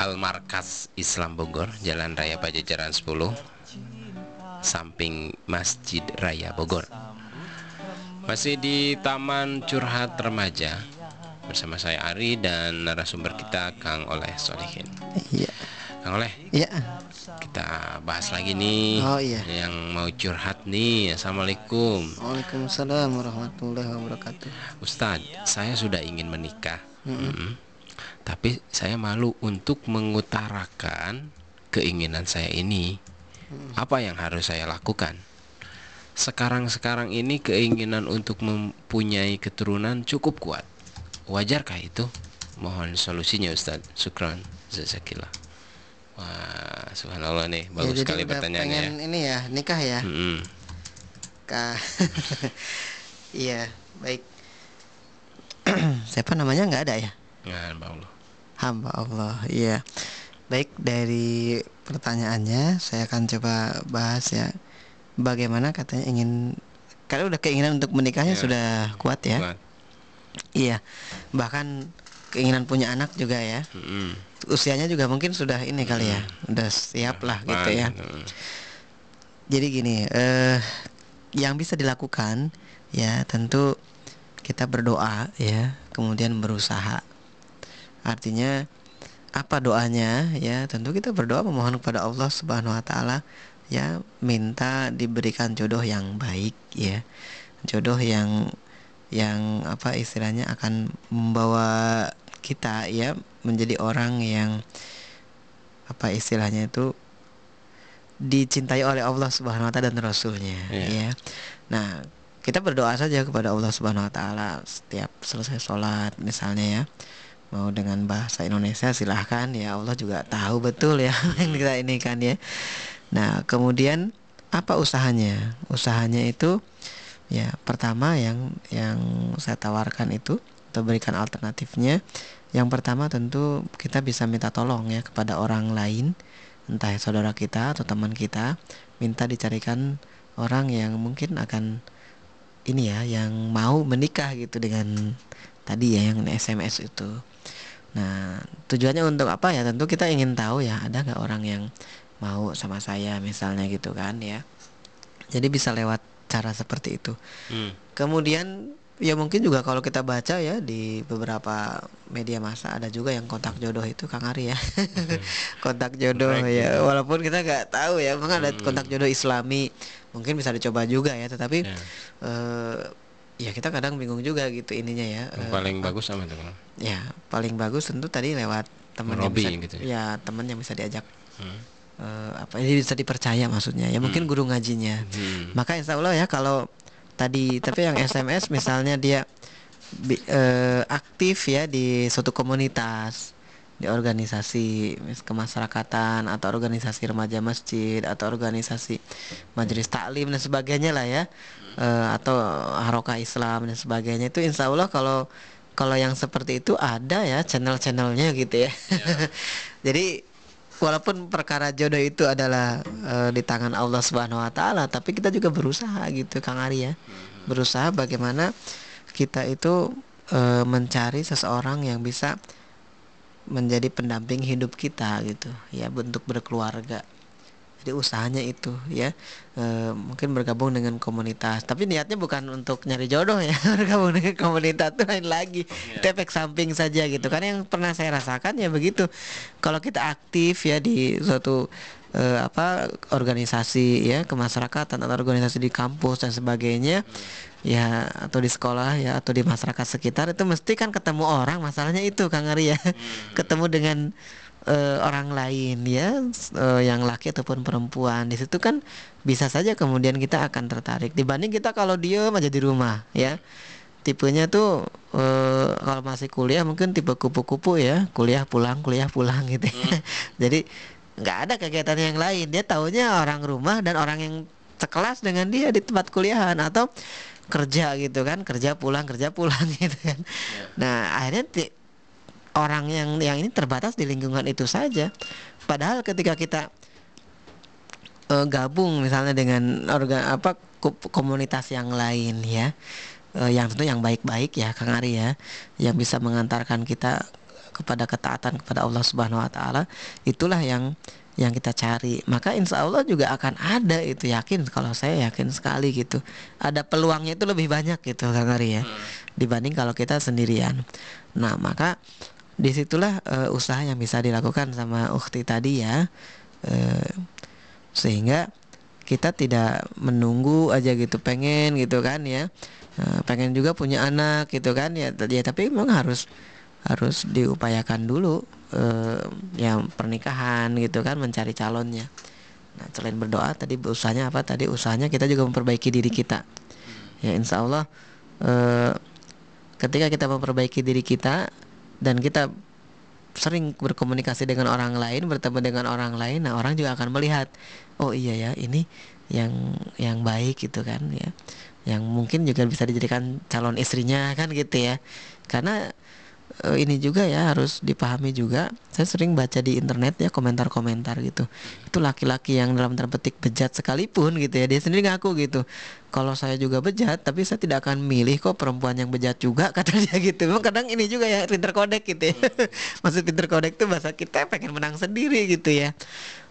[SPEAKER 2] Al Markas Islam Bogor, Jalan Raya Pajajaran 10, samping Masjid Raya Bogor. Masih di Taman Curhat Remaja bersama saya Ari dan narasumber kita Kang Oleh Solihin.
[SPEAKER 3] Iya.
[SPEAKER 2] Kang Oleh,
[SPEAKER 3] Iya.
[SPEAKER 2] kita bahas lagi nih.
[SPEAKER 3] Oh, iya.
[SPEAKER 2] yang mau curhat nih. Assalamualaikum.
[SPEAKER 3] Waalaikumsalam warahmatullahi wabarakatuh.
[SPEAKER 2] Ustadz saya sudah ingin menikah. Mm-mm. tapi saya malu untuk mengutarakan keinginan saya ini. Apa yang harus saya lakukan? Sekarang-sekarang ini keinginan untuk mempunyai keturunan cukup kuat. Wajarkah itu? Mohon solusinya Ustadz. Sukron Jazakillah Wah, subhanallah nih, bagus
[SPEAKER 3] Ya, jadi
[SPEAKER 2] sekali pertanyaannya ya.
[SPEAKER 3] pengen ini ya nikah ya.
[SPEAKER 2] Mm-mm.
[SPEAKER 3] Kak. iya, baik. Siapa namanya nggak ada ya?
[SPEAKER 2] Nah, Mbak Allah.
[SPEAKER 3] Hamba Allah. Iya. Baik dari pertanyaannya saya akan coba bahas ya. Bagaimana katanya ingin kalau udah keinginan untuk menikahnya
[SPEAKER 2] Ya.
[SPEAKER 3] sudah kuat ya.
[SPEAKER 2] Kuat.
[SPEAKER 3] Iya. Bahkan keinginan punya anak juga ya.
[SPEAKER 2] Mm-mm.
[SPEAKER 3] Usianya juga mungkin sudah ini kali ya. Udah siap lah gitu ya.
[SPEAKER 2] Mm.
[SPEAKER 3] Jadi gini, eh yang bisa dilakukan ya tentu kita berdoa ya, kemudian berusaha. Artinya apa doanya ya? Tentu kita berdoa memohon kepada Allah Subhanahu wa taala ya minta diberikan jodoh yang baik ya. Jodoh yang yang apa istilahnya akan membawa kita ya menjadi orang yang apa istilahnya itu dicintai oleh Allah Subhanahu wa taala dan rasulnya
[SPEAKER 2] Iya.
[SPEAKER 3] ya. Nah, kita berdoa saja kepada Allah Subhanahu wa taala setiap selesai sholat misalnya ya. Mau dengan bahasa Indonesia silahkan ya Allah juga tahu betul ya yang kita ini kan ya. Nah, kemudian apa usahanya? Usahanya itu ya pertama yang yang saya tawarkan itu atau berikan alternatifnya yang pertama tentu kita bisa minta tolong ya kepada orang lain entah saudara kita atau teman kita minta dicarikan orang yang mungkin akan ini ya yang mau menikah gitu dengan tadi ya yang SMS itu. Nah tujuannya untuk apa ya? Tentu kita ingin tahu ya ada nggak orang yang mau sama saya misalnya gitu kan ya. Jadi bisa lewat cara seperti itu.
[SPEAKER 2] Hmm.
[SPEAKER 3] Kemudian ya mungkin juga kalau kita baca ya di beberapa media massa ada juga yang kontak jodoh itu Kang Ari ya. kontak jodoh
[SPEAKER 2] Menarik
[SPEAKER 3] ya. Walaupun kita nggak tahu ya, memang ada kontak jodoh Islami. Mungkin bisa dicoba juga ya, tetapi
[SPEAKER 2] Ya.
[SPEAKER 3] eh, ya kita kadang bingung juga gitu ininya ya.
[SPEAKER 2] Yang
[SPEAKER 3] Eh,
[SPEAKER 2] paling bagus sama. Bang?
[SPEAKER 3] ya paling bagus tentu tadi lewat teman yang bisa
[SPEAKER 2] gitu
[SPEAKER 3] ya teman yang bisa diajak
[SPEAKER 2] Hmm.
[SPEAKER 3] eh, apa ini bisa dipercaya maksudnya ya mungkin guru ngajinya maka insya Allah ya kalau tadi tapi yang SMS misalnya dia bi- eh, aktif ya di suatu komunitas di organisasi kemasyarakatan atau organisasi remaja masjid atau organisasi majelis taklim dan sebagainya lah ya Eh, atau harokah Islam dan sebagainya. Itu insya Allah kalau kalau yang seperti itu ada ya channel-channelnya gitu ya. Jadi walaupun perkara jodoh itu adalah eh, di tangan Allah Subhanahu Wa Taala tapi kita juga berusaha gitu Kang Ari ya. Berusaha bagaimana kita itu eh, mencari seseorang yang bisa menjadi pendamping hidup kita gitu ya bentuk berkeluarga jadi usahanya itu ya. Eh, mungkin bergabung dengan komunitas. Tapi niatnya bukan untuk nyari jodoh ya bergabung dengan komunitas itu lain lagi. Itu efek samping saja gitu. Karena yang pernah saya rasakan ya begitu. Kalau kita aktif ya di suatu eh, apa organisasi ya kemasyarakatan atau organisasi di kampus dan sebagainya ya atau di sekolah ya atau di masyarakat sekitar itu mesti kan ketemu orang masalahnya itu Kang Ari ya. Ketemu dengan eh, orang lain ya eh, yang laki ataupun perempuan. Di situ kan bisa saja kemudian kita akan tertarik. Dibanding kita kalau diem aja di rumah ya. Tipenya tuh eh, kalau masih kuliah mungkin tipe kupu-kupu ya. Kuliah pulang kuliah pulang gitu. Ya. jadi nggak ada kegiatan yang lain. Dia taunya orang rumah dan orang yang sekelas dengan dia di tempat kuliahan atau kerja gitu kan. Kerja pulang kerja pulang gitu kan. Nah akhirnya orang yang yang ini terbatas di lingkungan itu saja. Padahal ketika kita eh, gabung misalnya dengan organ apa ko- komunitas yang lain ya eh, yang tentu yang baik-baik ya Kang Ari ya yang bisa mengantarkan kita kepada ketaatan kepada Allah Subhanahu wa taala itulah yang yang kita cari. Maka insya Allah juga akan ada itu yakin kalau saya yakin sekali gitu. Ada peluangnya itu lebih banyak gitu Kang Ari ya dibanding kalau kita sendirian. Nah maka di situlah eh, usaha yang bisa dilakukan sama ukti tadi ya. Eh, sehingga kita tidak menunggu aja gitu pengen gitu kan ya. Eh, pengen juga punya anak gitu kan ya. Ya tapi memang harus harus diupayakan dulu eh, yang pernikahan gitu kan mencari calonnya. Nah selain berdoa tadi usahanya apa tadi? Usahanya kita juga memperbaiki diri kita. Ya insya Allah eh, ketika kita memperbaiki diri kita dan kita sering berkomunikasi dengan orang lain, bertemu dengan orang lain, nah orang juga akan melihat, oh iya ya, ini yang yang baik gitu kan ya. Yang mungkin juga bisa dijadikan calon istrinya kan gitu ya. Karena eh, ini juga ya harus dipahami juga. Saya sering baca di internet ya komentar-komentar gitu. Itu laki-laki yang dalam tanda petik bejat sekalipun gitu ya. Dia sendiri ngaku gitu. Kalau saya juga bejat, tapi saya tidak akan milih kok perempuan yang bejat juga kata dia gitu. Memang kadang ini juga ya pinter kodek gitu ya. Maksud pinter kodek itu bahasa kita pengen menang sendiri gitu ya.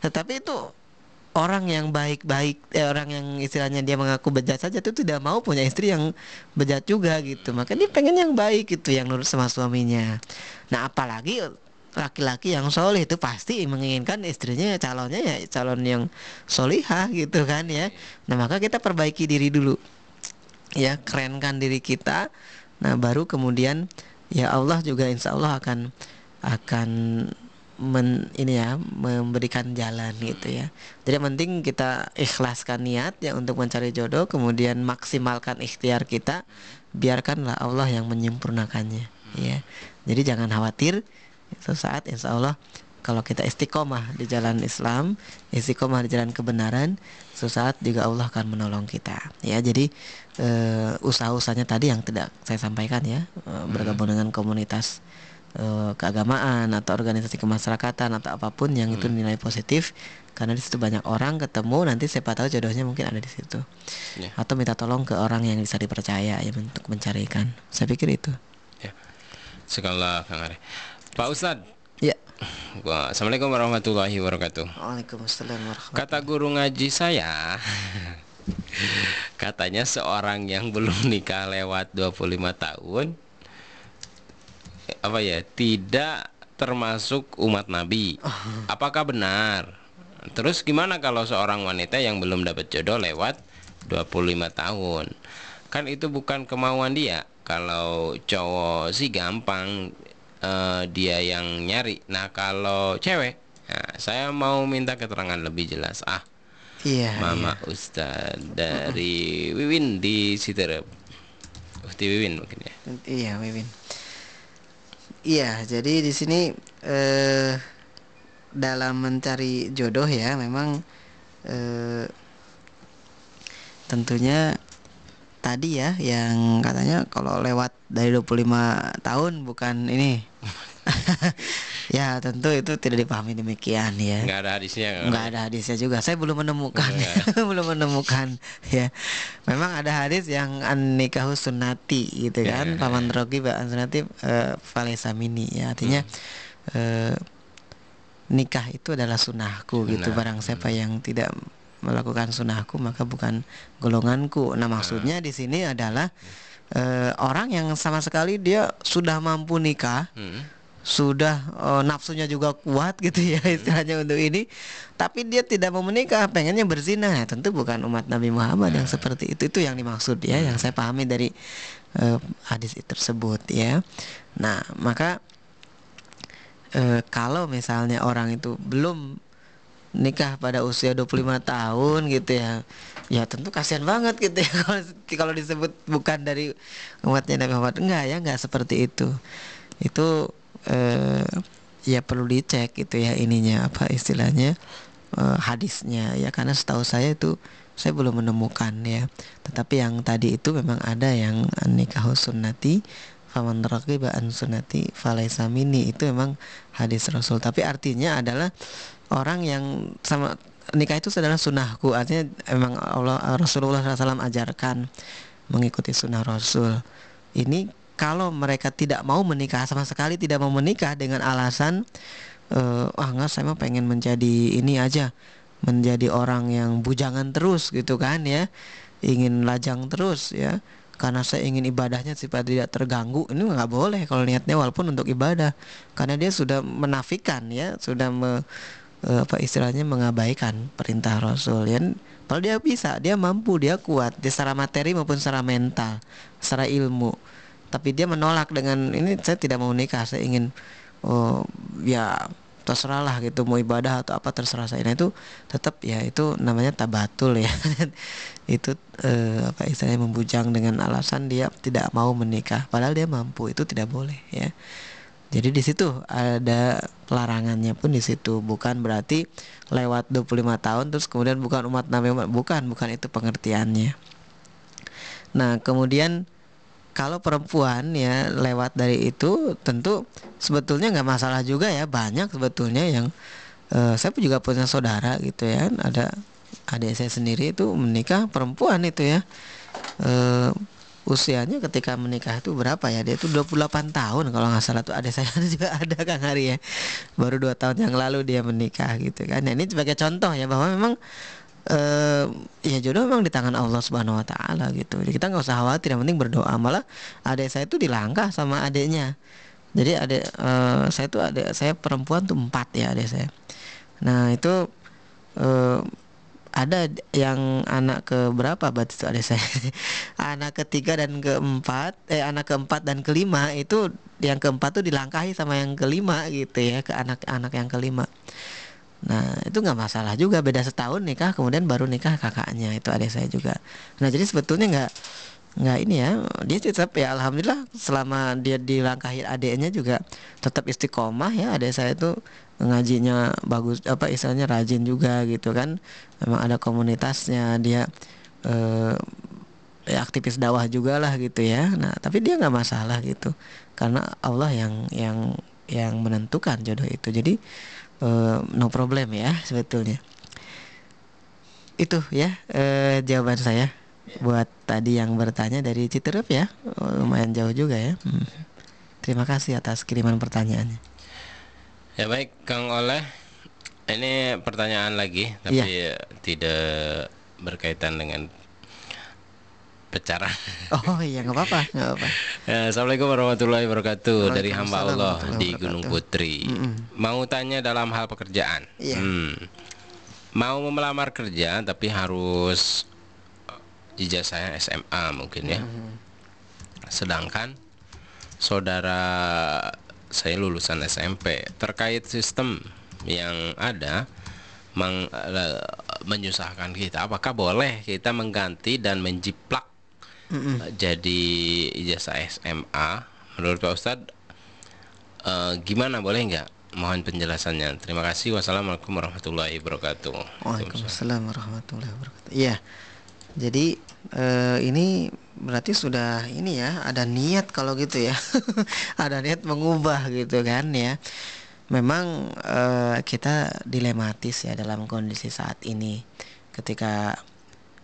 [SPEAKER 3] Tetapi itu orang yang baik-baik eh, orang yang istilahnya dia mengaku bejat saja itu tidak mau punya istri yang bejat juga gitu maka dia pengen yang baik gitu yang nurut sama suaminya nah apalagi laki-laki yang soleh itu pasti menginginkan istrinya calonnya ya calon yang solihah gitu kan ya. Nah maka kita perbaiki diri dulu. Ya kerenkan diri kita. Nah baru kemudian ya Allah juga insya Allah akan akan men, ini ya memberikan jalan gitu ya. Jadi yang penting kita ikhlaskan niat ya untuk mencari jodoh kemudian maksimalkan ikhtiar kita biarkanlah Allah yang menyempurnakannya ya. Jadi jangan khawatir itu saat insya Allah kalau kita istiqomah di jalan Islam, istiqomah di jalan kebenaran, suatu saat juga Allah akan menolong kita. Ya, jadi eh, usaha-usahanya tadi yang tidak saya sampaikan ya, eh, bergabung dengan komunitas eh, keagamaan atau organisasi kemasyarakatan atau apa pun yang itu nilai positif, karena di situ banyak orang ketemu, nanti siapa tahu jodohnya mungkin ada di situ.
[SPEAKER 2] Ya.
[SPEAKER 3] Atau minta tolong ke orang yang bisa dipercaya ya untuk mencarikan. Saya pikir itu.
[SPEAKER 2] Ya. Sekolah Kang Ari. Pak Ustadz,
[SPEAKER 3] Ya.
[SPEAKER 2] Assalamualaikum warahmatullahi wabarakatuh.
[SPEAKER 3] Waalaikumsalam warahmatullahi
[SPEAKER 2] Kata guru ngaji saya, katanya seorang yang belum nikah lewat 25 tahun apa ya, tidak termasuk umat Nabi. Apakah benar? Terus gimana kalau seorang wanita yang belum dapat jodoh lewat 25 tahun? Kan itu bukan kemauan dia. Kalau cowok sih gampang eh, dia yang nyari. Nah, kalau cewek Nah, saya mau minta keterangan lebih jelas. Ah,
[SPEAKER 3] Iya.
[SPEAKER 2] Mama Ustad dari Wiwin di Citerep. Ukti Wiwin mungkin ya.
[SPEAKER 3] Iya, Wiwin. Iya, jadi di sini eh dalam mencari jodoh ya, memang eh tentunya tadi ya yang katanya kalau lewat dari 25 tahun bukan ini. ya, tentu itu tidak dipahami demikian ya.
[SPEAKER 2] Nggak ada hadisnya
[SPEAKER 3] Nggak ada hadisnya juga. Saya belum menemukan, belum menemukan. Ya, memang ada hadis yang an nikahu sunnati gitu
[SPEAKER 2] Ya,
[SPEAKER 3] kan.
[SPEAKER 2] ya,
[SPEAKER 3] Paman rogi an sunnati eh, falesa mini ya. Artinya eh, nikah itu adalah sunnahku gitu. Barang siapa yang tidak melakukan sunnahku maka bukan golonganku. Nah maksudnya di sini adalah eh, orang yang sama sekali dia sudah mampu nikah
[SPEAKER 2] Hmm.
[SPEAKER 3] sudah eh, nafsunya juga kuat gitu ya istilahnya untuk ini tapi dia tidak mau menikah pengennya berzina. Ya, tentu bukan umat Nabi Muhammad yang seperti itu. Itu yang dimaksud ya yang saya pahami dari eh, hadis tersebut ya. Nah maka eh, kalau misalnya orang itu belum nikah pada usia 25 tahun gitu ya. Ya tentu kasihan banget gitu ya. Kalau disebut bukan dari umatnya Nabi Muhammad. Enggak ya enggak seperti itu. Itu eh, ya perlu dicek gitu ya ininya apa istilahnya eh, hadisnya ya. Karena setahu saya itu saya belum menemukan ya. Tetapi yang tadi itu memang ada yang nikahu sunnati faman raqiba an sunnati falaisa itu memang hadis Rasul. Tapi artinya adalah orang yang sama nikah itu adalah sunnahku artinya emang Allah Rasulullah SAW ajarkan mengikuti sunnah Rasul. Ini kalau mereka tidak mau menikah sama sekali tidak mau menikah dengan alasan eh ah nggak saya mah pengen menjadi ini aja menjadi orang yang bujangan terus gitu kan ya. Ingin lajang terus ya. Karena saya ingin ibadahnya supaya tidak terganggu. Ini nggak boleh kalau niatnya walaupun untuk ibadah karena dia sudah menafikan ya sudah me, apa istilahnya mengabaikan perintah Rasul. Ya kalau dia bisa dia mampu dia kuat dia secara materi maupun secara mental secara ilmu. Tapi dia menolak dengan ini saya tidak mau nikah saya ingin oh ya terserah lah gitu mau ibadah atau apa terserah saya. Nah itu tetap ya itu namanya tabatul ya. Itu eh, apa istilahnya membujang dengan alasan dia tidak mau menikah. Padahal dia mampu itu tidak boleh ya jadi di situ ada larangannya pun di situ. Bukan berarti lewat 25 tahun terus kemudian bukan umat Nabi Muhammad. Bukan bukan itu pengertiannya. Nah kemudian kalau perempuan ya lewat dari itu tentu sebetulnya nggak masalah juga ya. Banyak sebetulnya yang eh, saya juga punya saudara gitu ya. Ada adik saya sendiri itu menikah perempuan itu ya. Eh, usianya ketika menikah itu berapa ya? Dia itu 28 tahun kalau nggak salah tuh. Ada saya juga ada Kang Hari ya. Baru dua tahun yang lalu dia menikah gitu kan. Nah, ini sebagai contoh ya bahwa memang eh ya jodoh memang di tangan Allah Subhanahu Wa Taala gitu. Jadi kita nggak usah khawatir yang penting berdoa. Malah adik saya itu dilangkah sama adiknya. Jadi adik eh, saya tuh adik saya perempuan tuh empat ya adik saya. Nah itu eh, ada yang anak ke berapa berarti itu adik saya. Anak ketiga dan keempat eh anak keempat dan kelima itu yang keempat tuh dilangkahi sama yang kelima gitu ya ke anak-anak yang kelima. Nah itu nggak masalah juga beda setahun nikah kemudian baru nikah kakaknya itu adik saya juga. Nah jadi sebetulnya nggak nggak ini ya dia tetap ya alhamdulillah selama dia dilangkahi adiknya juga tetap istiqomah ya adik saya itu ngajinya bagus apa istilahnya rajin juga gitu kan. Memang ada komunitasnya dia eh, ya aktivis dakwah juga lah gitu ya. Nah tapi dia nggak masalah gitu. Karena Allah yang yang yang menentukan jodoh itu. Jadi eh, no problem ya sebetulnya. Itu ya eh, jawaban saya buat tadi yang bertanya dari Citerep ya. Oh, lumayan jauh juga ya. Hmm. terima kasih atas kiriman pertanyaannya
[SPEAKER 2] Ya baik, Kang Oleh. Ini pertanyaan lagi, tapi tidak berkaitan dengan pecaran.
[SPEAKER 3] oh iya nggak apa-apa nggak apa
[SPEAKER 2] Ya, Assalamualaikum warahmatullahi wabarakatuh dari hamba Allah di. Gunung Putri. Mau tanya dalam hal pekerjaan.
[SPEAKER 3] Iya.
[SPEAKER 2] Hmm. Mau melamar kerja tapi harus eh, ijazahnya SMA mungkin ya. Sedangkan saudara saya lulusan SMP terkait sistem yang ada meng, eh, menyusahkan kita. Apakah boleh kita mengganti dan menjiplak eh, jadi ijazah SMA? Menurut Pak Ustadz, eh, gimana boleh nggak? Mohon penjelasannya. Terima kasih. Wassalamualaikum warahmatullahi wabarakatuh.
[SPEAKER 3] Waalaikumsalam warahmatullahi wabarakatuh. Iya. Jadi eh, ini berarti sudah ini ya ada niat kalau gitu ya. ada niat mengubah gitu kan ya. Memang eh, kita dilematis ya dalam kondisi saat ini ketika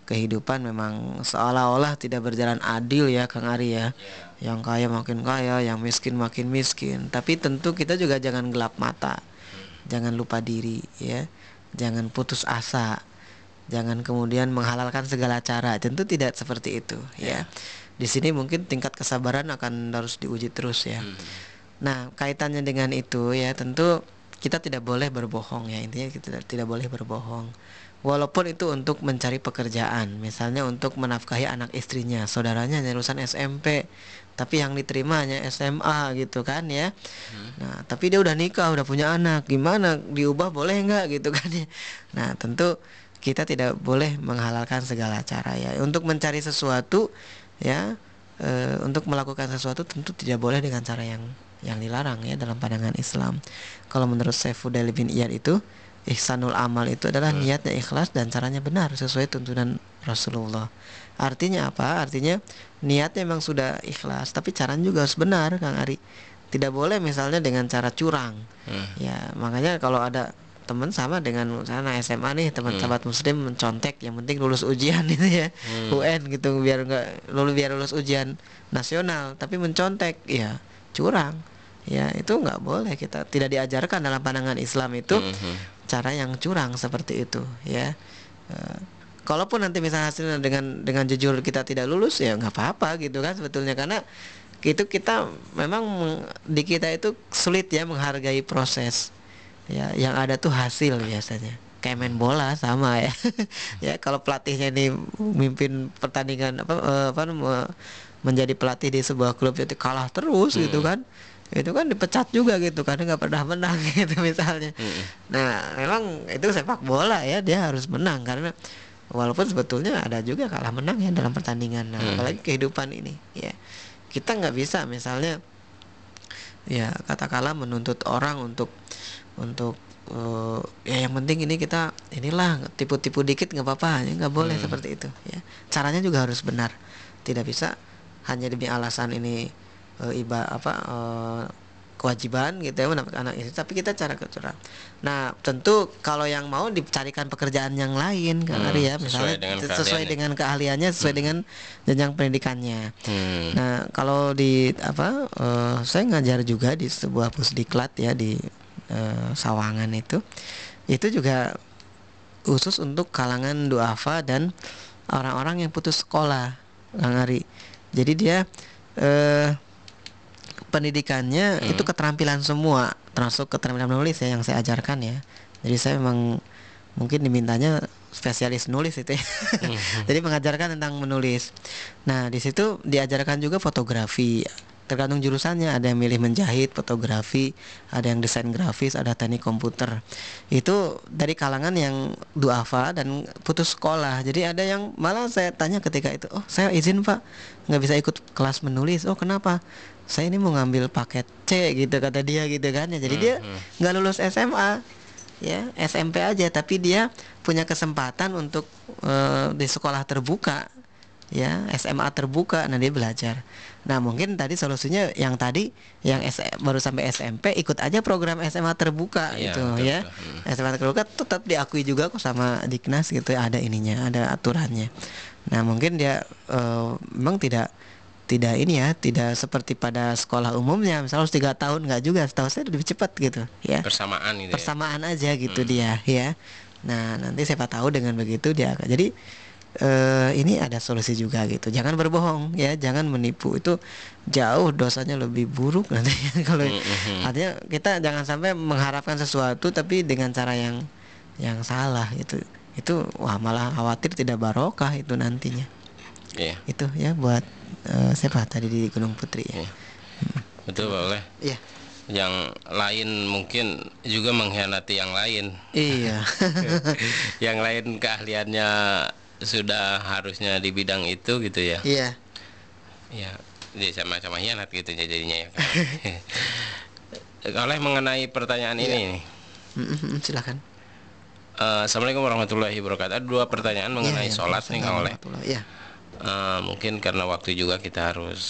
[SPEAKER 3] kehidupan memang seolah-olah tidak berjalan adil ya Kang Ari ya. Yang kaya makin kaya, yang miskin makin miskin. Tapi tentu kita juga jangan gelap mata. Jangan lupa diri ya. Jangan putus asa. Jangan kemudian menghalalkan segala cara. Tentu tidak seperti itu ya. Di sini mungkin tingkat kesabaran akan harus diuji terus ya. Nah, kaitannya dengan itu ya tentu kita tidak boleh berbohong ya. Intinya kita tidak, tidak boleh berbohong. Walaupun itu untuk mencari pekerjaan, misalnya untuk menafkahi anak istrinya, saudaranya lulusan SMP, tapi yang diterima hanya SMA gitu kan ya. Nah, tapi dia udah nikah, udah punya anak, gimana diubah boleh nggak gitu kan ya. Nah, tentu kita tidak boleh menghalalkan segala cara ya. Untuk mencari sesuatu ya, eh, untuk melakukan sesuatu tentu tidak boleh dengan cara yang yang dilarang ya dalam pandangan Islam. Kalau menurut Saifuddin bin Iyad itu ihsanul amal itu adalah niatnya ikhlas dan caranya benar sesuai tuntunan Rasulullah. Artinya apa? Artinya niatnya memang sudah ikhlas, tapi caranya juga harus benar, Kang Ari. Tidak boleh misalnya dengan cara curang. Ya, makanya kalau ada teman sama dengan misalnya SMA nih teman sahabat muslim mencontek yang penting lulus ujian itu ya UN gitu biar nggak lulus biar lulus ujian nasional tapi mencontek ya curang. Ya itu nggak boleh kita tidak diajarkan dalam pandangan Islam itu cara yang curang seperti itu ya. Eh, kalaupun nanti misalnya hasilnya dengan dengan jujur kita tidak lulus ya nggak apa-apa gitu kan sebetulnya karena itu kita memang di kita itu sulit ya menghargai proses ya yang ada tuh hasil biasanya. Kayak main bola sama ya. Ya kalau pelatihnya ini mimpin pertandingan apa eh, apa menjadi pelatih di sebuah klub jadi kalah terus gitu kan. Itu kan dipecat juga gitu karena nggak pernah menang gitu misalnya. Nah memang itu sepak bola ya dia harus menang karena walaupun sebetulnya ada juga kalah menang ya dalam pertandingan. Nah, apalagi kehidupan ini ya. Kita nggak bisa misalnya ya katakanlah menuntut orang untuk untuk eh, ya yang penting ini kita inilah tipu-tipu dikit nggak apa-apa ya nggak boleh seperti itu ya. Caranya juga harus benar. Tidak bisa hanya demi alasan ini eh, iba apa eh, kewajiban gitu ya anak istri tapi kita cara curang nah tentu kalau yang mau dicarikan pekerjaan yang lain kan
[SPEAKER 2] Hmm,
[SPEAKER 3] ya
[SPEAKER 2] sesuai
[SPEAKER 3] misalnya
[SPEAKER 2] dengan
[SPEAKER 3] sesuai
[SPEAKER 2] keahliannya.
[SPEAKER 3] dengan keahliannya sesuai dengan jenjang pendidikannya.
[SPEAKER 2] Hmm.
[SPEAKER 3] Nah, kalau di apa eh, saya ngajar juga di sebuah pusdiklat ya di eh, Sawangan itu. Itu juga khusus untuk kalangan duafa dan orang-orang yang putus sekolah, Kang Ari. Jadi dia eh pendidikannya itu keterampilan semua, termasuk keterampilan menulis ya yang saya ajarkan ya. Jadi saya memang mungkin dimintanya spesialis nulis itu ya. Jadi mengajarkan tentang menulis. Nah, di situ diajarkan juga fotografi. Tergantung jurusannya, ada yang milih menjahit, fotografi, ada yang desain grafis, ada teknik komputer. Itu dari kalangan yang duafa dan putus sekolah. Jadi ada yang malah saya tanya ketika itu, "Oh, saya izin, Pak. nggak bisa ikut kelas menulis." "Oh, kenapa?" "Saya ini mau ngambil paket C," gitu kata dia gitu kan. Ya, jadi dia nggak lulus SMA ya SMP aja tapi dia punya kesempatan untuk eh, di sekolah terbuka ya SMA terbuka nah dia belajar nah mungkin tadi solusinya yang tadi yang S- baru sampai SMP ikut aja program SMA terbuka
[SPEAKER 2] Iya,
[SPEAKER 3] gitu.
[SPEAKER 2] betul,
[SPEAKER 3] ya.
[SPEAKER 2] betul.
[SPEAKER 3] SMA terbuka tetap diakui juga kok sama Diknas gitu ada ininya ada aturannya. Nah mungkin dia eh, memang tidak tidak ini ya tidak seperti pada sekolah umumnya. Misalnya harus tiga tahun nggak juga setahu saya lebih cepat gitu ya.
[SPEAKER 2] Persamaan gitu ya.
[SPEAKER 3] persamaan aja gitu dia ya. Nah nanti siapa tahu dengan begitu dia jadi eh, ini ada solusi juga gitu. Jangan berbohong ya. Jangan menipu. Itu jauh dosanya lebih buruk nanti. Kalau artinya kita jangan sampai mengharapkan sesuatu tapi dengan cara yang yang salah gitu. Itu wah malah khawatir tidak barokah itu nantinya.
[SPEAKER 2] Iya.
[SPEAKER 3] itu ya buat eh, siapa? Tadi di Gunung Putri ya?
[SPEAKER 2] Iya. Betul Pak Oleh.
[SPEAKER 3] Iya.
[SPEAKER 2] yang lain mungkin juga mengkhianati yang lain.
[SPEAKER 3] Iya.
[SPEAKER 2] yang lain keahliannya sudah harusnya di bidang itu gitu ya
[SPEAKER 3] Iya.
[SPEAKER 2] ya dia sama-sama hianat gitu jadinya ya oleh mengenai pertanyaan ini nih
[SPEAKER 3] Mm, mm, mm, Silakan.
[SPEAKER 2] eh, Assalamualaikum warahmatullahi wabarakatuh ada dua pertanyaan mengenai
[SPEAKER 3] Iya, iya.
[SPEAKER 2] sholat nih Kang Oleh
[SPEAKER 3] Iya.
[SPEAKER 2] Eh, mungkin karena waktu juga kita harus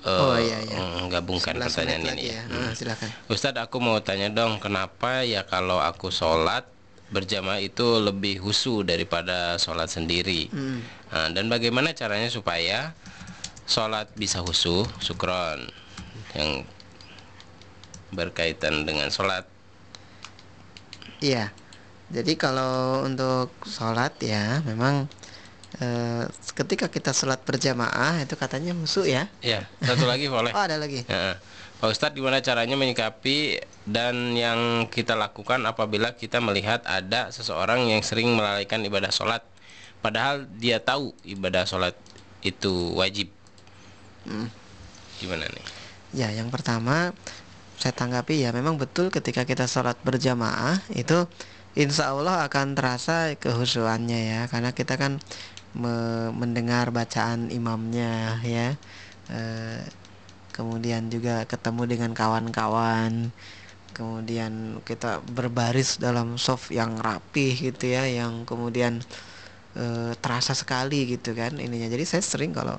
[SPEAKER 2] eh,
[SPEAKER 3] Oh, iya, iya.
[SPEAKER 2] menggabungkan
[SPEAKER 3] 11
[SPEAKER 2] pertanyaan ini ya.
[SPEAKER 3] ya. Ah, silakan.
[SPEAKER 2] Ustadz aku mau tanya dong kenapa ya kalau aku sholat berjamaah itu lebih husu daripada sholat sendiri
[SPEAKER 3] Mm.
[SPEAKER 2] Nah, dan bagaimana caranya supaya sholat bisa husu sukron yang berkaitan dengan sholat
[SPEAKER 3] Iya. Jadi kalau untuk sholat ya memang eh, ketika kita sholat berjamaah itu katanya musuh ya.
[SPEAKER 2] ya satu lagi boleh
[SPEAKER 3] Oh ada lagi.
[SPEAKER 2] Ya. Pak Ustadz gimana caranya menyikapi dan yang kita lakukan apabila kita melihat ada seseorang yang sering melalaikan ibadah sholat Padahal dia tahu ibadah sholat itu wajib? Gimana nih?
[SPEAKER 3] Ya yang pertama saya tanggapi ya memang betul ketika kita sholat berjamaah itu insya Allah akan terasa kehusuannya ya karena kita kan me- mendengar bacaan imamnya ya. Eh, kemudian juga ketemu dengan kawan-kawan. Kemudian kita berbaris dalam soft yang rapih gitu ya yang kemudian eh, terasa sekali gitu kan ininya. Jadi saya sering kalau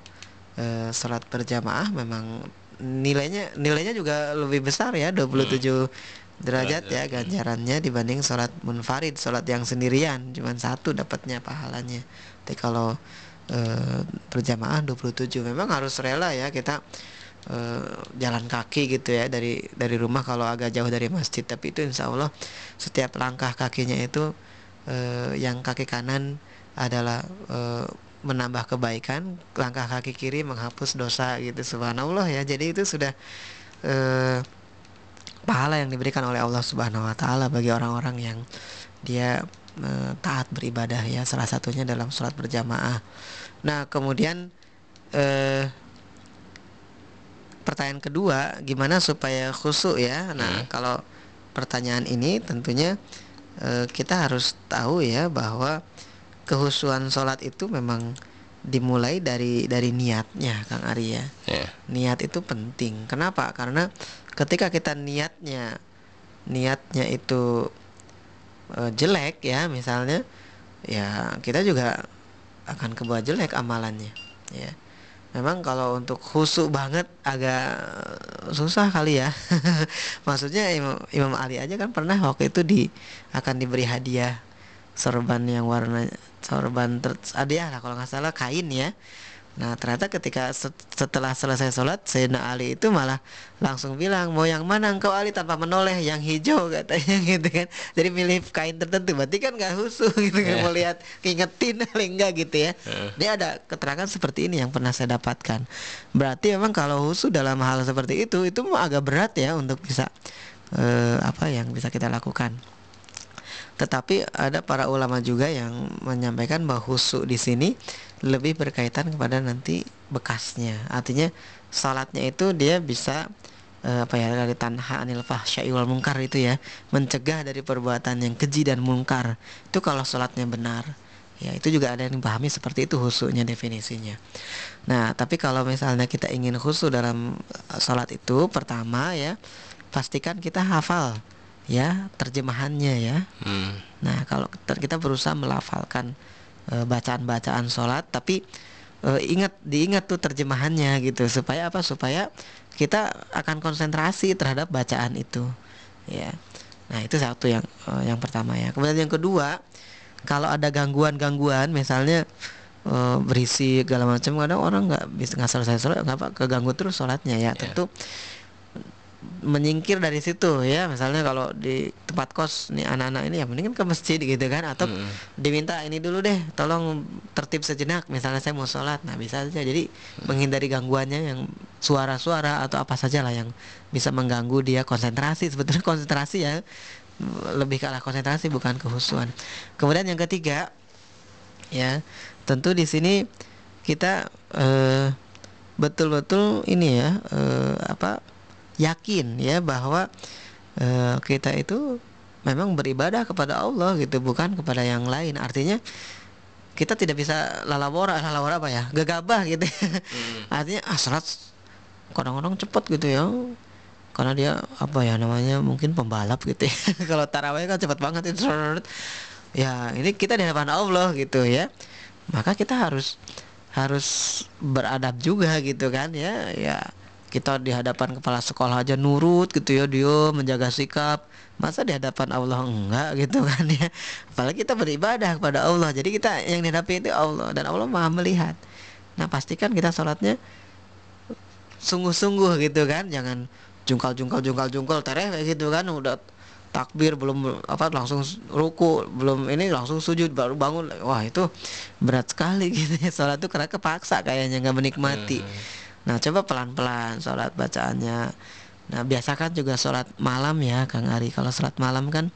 [SPEAKER 3] eh, sholat berjamaah memang nilainya nilainya juga lebih besar ya 27 derajat ya ganjarannya dibanding sholat munfarid sholat yang sendirian. Cuman satu dapatnya pahalanya. Tapi kalau eh, berjamaah 27 memang harus rela ya kita eh, jalan kaki gitu ya dari dari rumah kalau agak jauh dari masjid. Tapi itu insya Allah setiap langkah kakinya itu eh, yang kaki kanan adalah eh, menambah kebaikan langkah kaki kiri menghapus dosa gitu. Subhanallah ya. Jadi itu sudah pahala yang diberikan oleh Allah Subhanahu wa taala bagi orang-orang yang dia taat beribadah ya salah satunya dalam sholat berjamaah. Nah, kemudian eh pertanyaan kedua gimana supaya khusyuk ya. Nah, kalau pertanyaan ini tentunya eh, kita harus tahu ya bahwa kehusuan sholat itu memang dimulai dari dari niatnya Kang Arya
[SPEAKER 2] Ya.
[SPEAKER 3] niat itu penting. Kenapa? Karena ketika kita niatnya niatnya itu eh, jelek ya misalnya ya kita juga akan kebawa jelek amalannya ya. Memang kalau untuk khusyuk banget agak susah kali ya. Maksudnya Imam, Imam Ali aja kan pernah waktu itu di akan diberi hadiah sorban yang warna sorban hadiah lah kalau nggak salah kain ya. Nah ternyata ketika set- setelah selesai sholat Sayyidina Ali itu malah langsung bilang mau yang mana engkau Ali? tanpa menoleh yang hijau katanya gitu kan. Jadi milih kain tertentu berarti kan nggak husu gitu kan mau lihat ngingetin paling enggak gitu ya. Dia ada keterangan seperti ini yang pernah saya dapatkan. Berarti memang kalau husu dalam hal seperti itu itu agak berat ya untuk bisa eh, apa yang bisa kita lakukan tetapi ada para ulama juga yang menyampaikan bahwa khusyuk di sini lebih berkaitan kepada nanti bekasnya. Artinya salatnya itu dia bisa eh, apa ya dari tanha anil fahsya'i wal munkar itu ya, mencegah dari perbuatan yang keji dan mungkar. Itu kalau salatnya benar. Ya, itu juga ada yang dipahami seperti itu khusyuknya definisinya. Nah, tapi kalau misalnya kita ingin khusyuk dalam eh, salat itu pertama ya, pastikan kita hafal ya terjemahannya ya.
[SPEAKER 2] Hmm.
[SPEAKER 3] Nah, kalau kita- kita berusaha melafalkan eh, bacaan-bacaan sholat, tapi eh, ingat diingat tuh terjemahannya gitu supaya apa? Supaya kita akan konsentrasi terhadap bacaan itu, ya. Nah, itu satu yang eh, yang pertama ya. Kemudian yang kedua, kalau ada gangguan-gangguan, misalnya eh, berisi segala macam, kadang orang nggak bisa nggak selesai sholat, nggak apa, keganggu terus sholatnya ya. Tentu menyingkir dari situ ya. Misalnya kalau di tempat kos nih anak-anak ini ya mendingan ke masjid gitu kan atau diminta ini dulu deh tolong tertib sejenak misalnya saya mau sholat. Nah bisa saja jadi menghindari gangguannya yang suara-suara atau apa saja lah yang bisa mengganggu dia konsentrasi. Sebetulnya konsentrasi ya lebih ke arah konsentrasi bukan kehusuan. Kemudian yang ketiga ya tentu di sini kita eh, betul-betul ini ya eh, apa yakin ya bahwa eh, kita itu memang beribadah kepada Allah gitu bukan kepada yang lain. Artinya kita tidak bisa lalawora lalawora apa ya? Gegabah gitu artinya ah kadang-kadang cepet gitu ya. Karena dia apa ya namanya mungkin pembalap gitu ya. Kalau tarawih kan cepet banget itu. Ya ini kita di hadapan Allah gitu ya. Maka kita harus harus beradab juga gitu kan ya. Ya kita di hadapan kepala sekolah aja nurut gitu ya dia menjaga sikap. Masa di hadapan Allah enggak gitu kan ya? Apalagi kita beribadah kepada Allah. Jadi kita yang dihadapi itu Allah dan Allah maha melihat. Nah pastikan kita sholatnya sungguh-sungguh gitu kan? Jangan jungkal-jungkal jungkal-jungkal tereh kayak gitu kan? Udah takbir belum apa langsung ruku belum ini langsung sujud baru bangun. Wah itu berat sekali gitu ya. Sholat itu karena kepaksa kayaknya nggak menikmati nah coba pelan-pelan sholat bacaannya. Nah biasakan juga sholat malam ya Kang Ari. Kalau sholat malam kan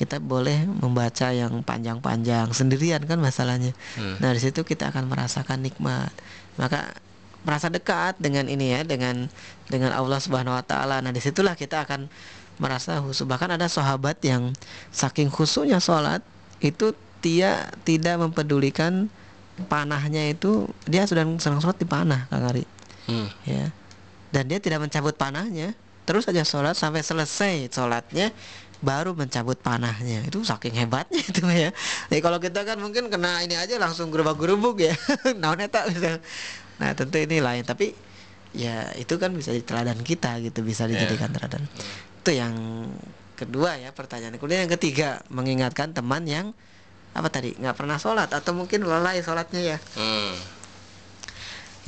[SPEAKER 3] kita boleh membaca yang panjang-panjang sendirian kan masalahnya. Nah di situ kita akan merasakan nikmat. Maka merasa dekat dengan ini ya dengan dengan Allah Subhanahu Wa Taala. Nah di situlah kita akan merasa khusyuk. Bahkan ada sahabat yang saking khusyuknya sholat itu dia tidak mempedulikan panahnya itu dia sedang sedang sholat di panah Kang Ari
[SPEAKER 2] Hmm.
[SPEAKER 3] ya. Dan dia tidak mencabut panahnya. Terus aja sholat sampai selesai sholatnya baru mencabut panahnya. Itu saking hebatnya itu ya. Jadi kalau kita kan mungkin kena ini aja langsung gerubak gerubuk ya. Naon eta misal nah tentu ini lain. Tapi ya itu kan bisa jadi teladan kita gitu. Bisa dijadikan teladan. Itu yang kedua ya pertanyaan. Kemudian yang ketiga mengingatkan teman yang apa tadi nggak pernah sholat atau mungkin lalai sholatnya ya.
[SPEAKER 2] Hmm.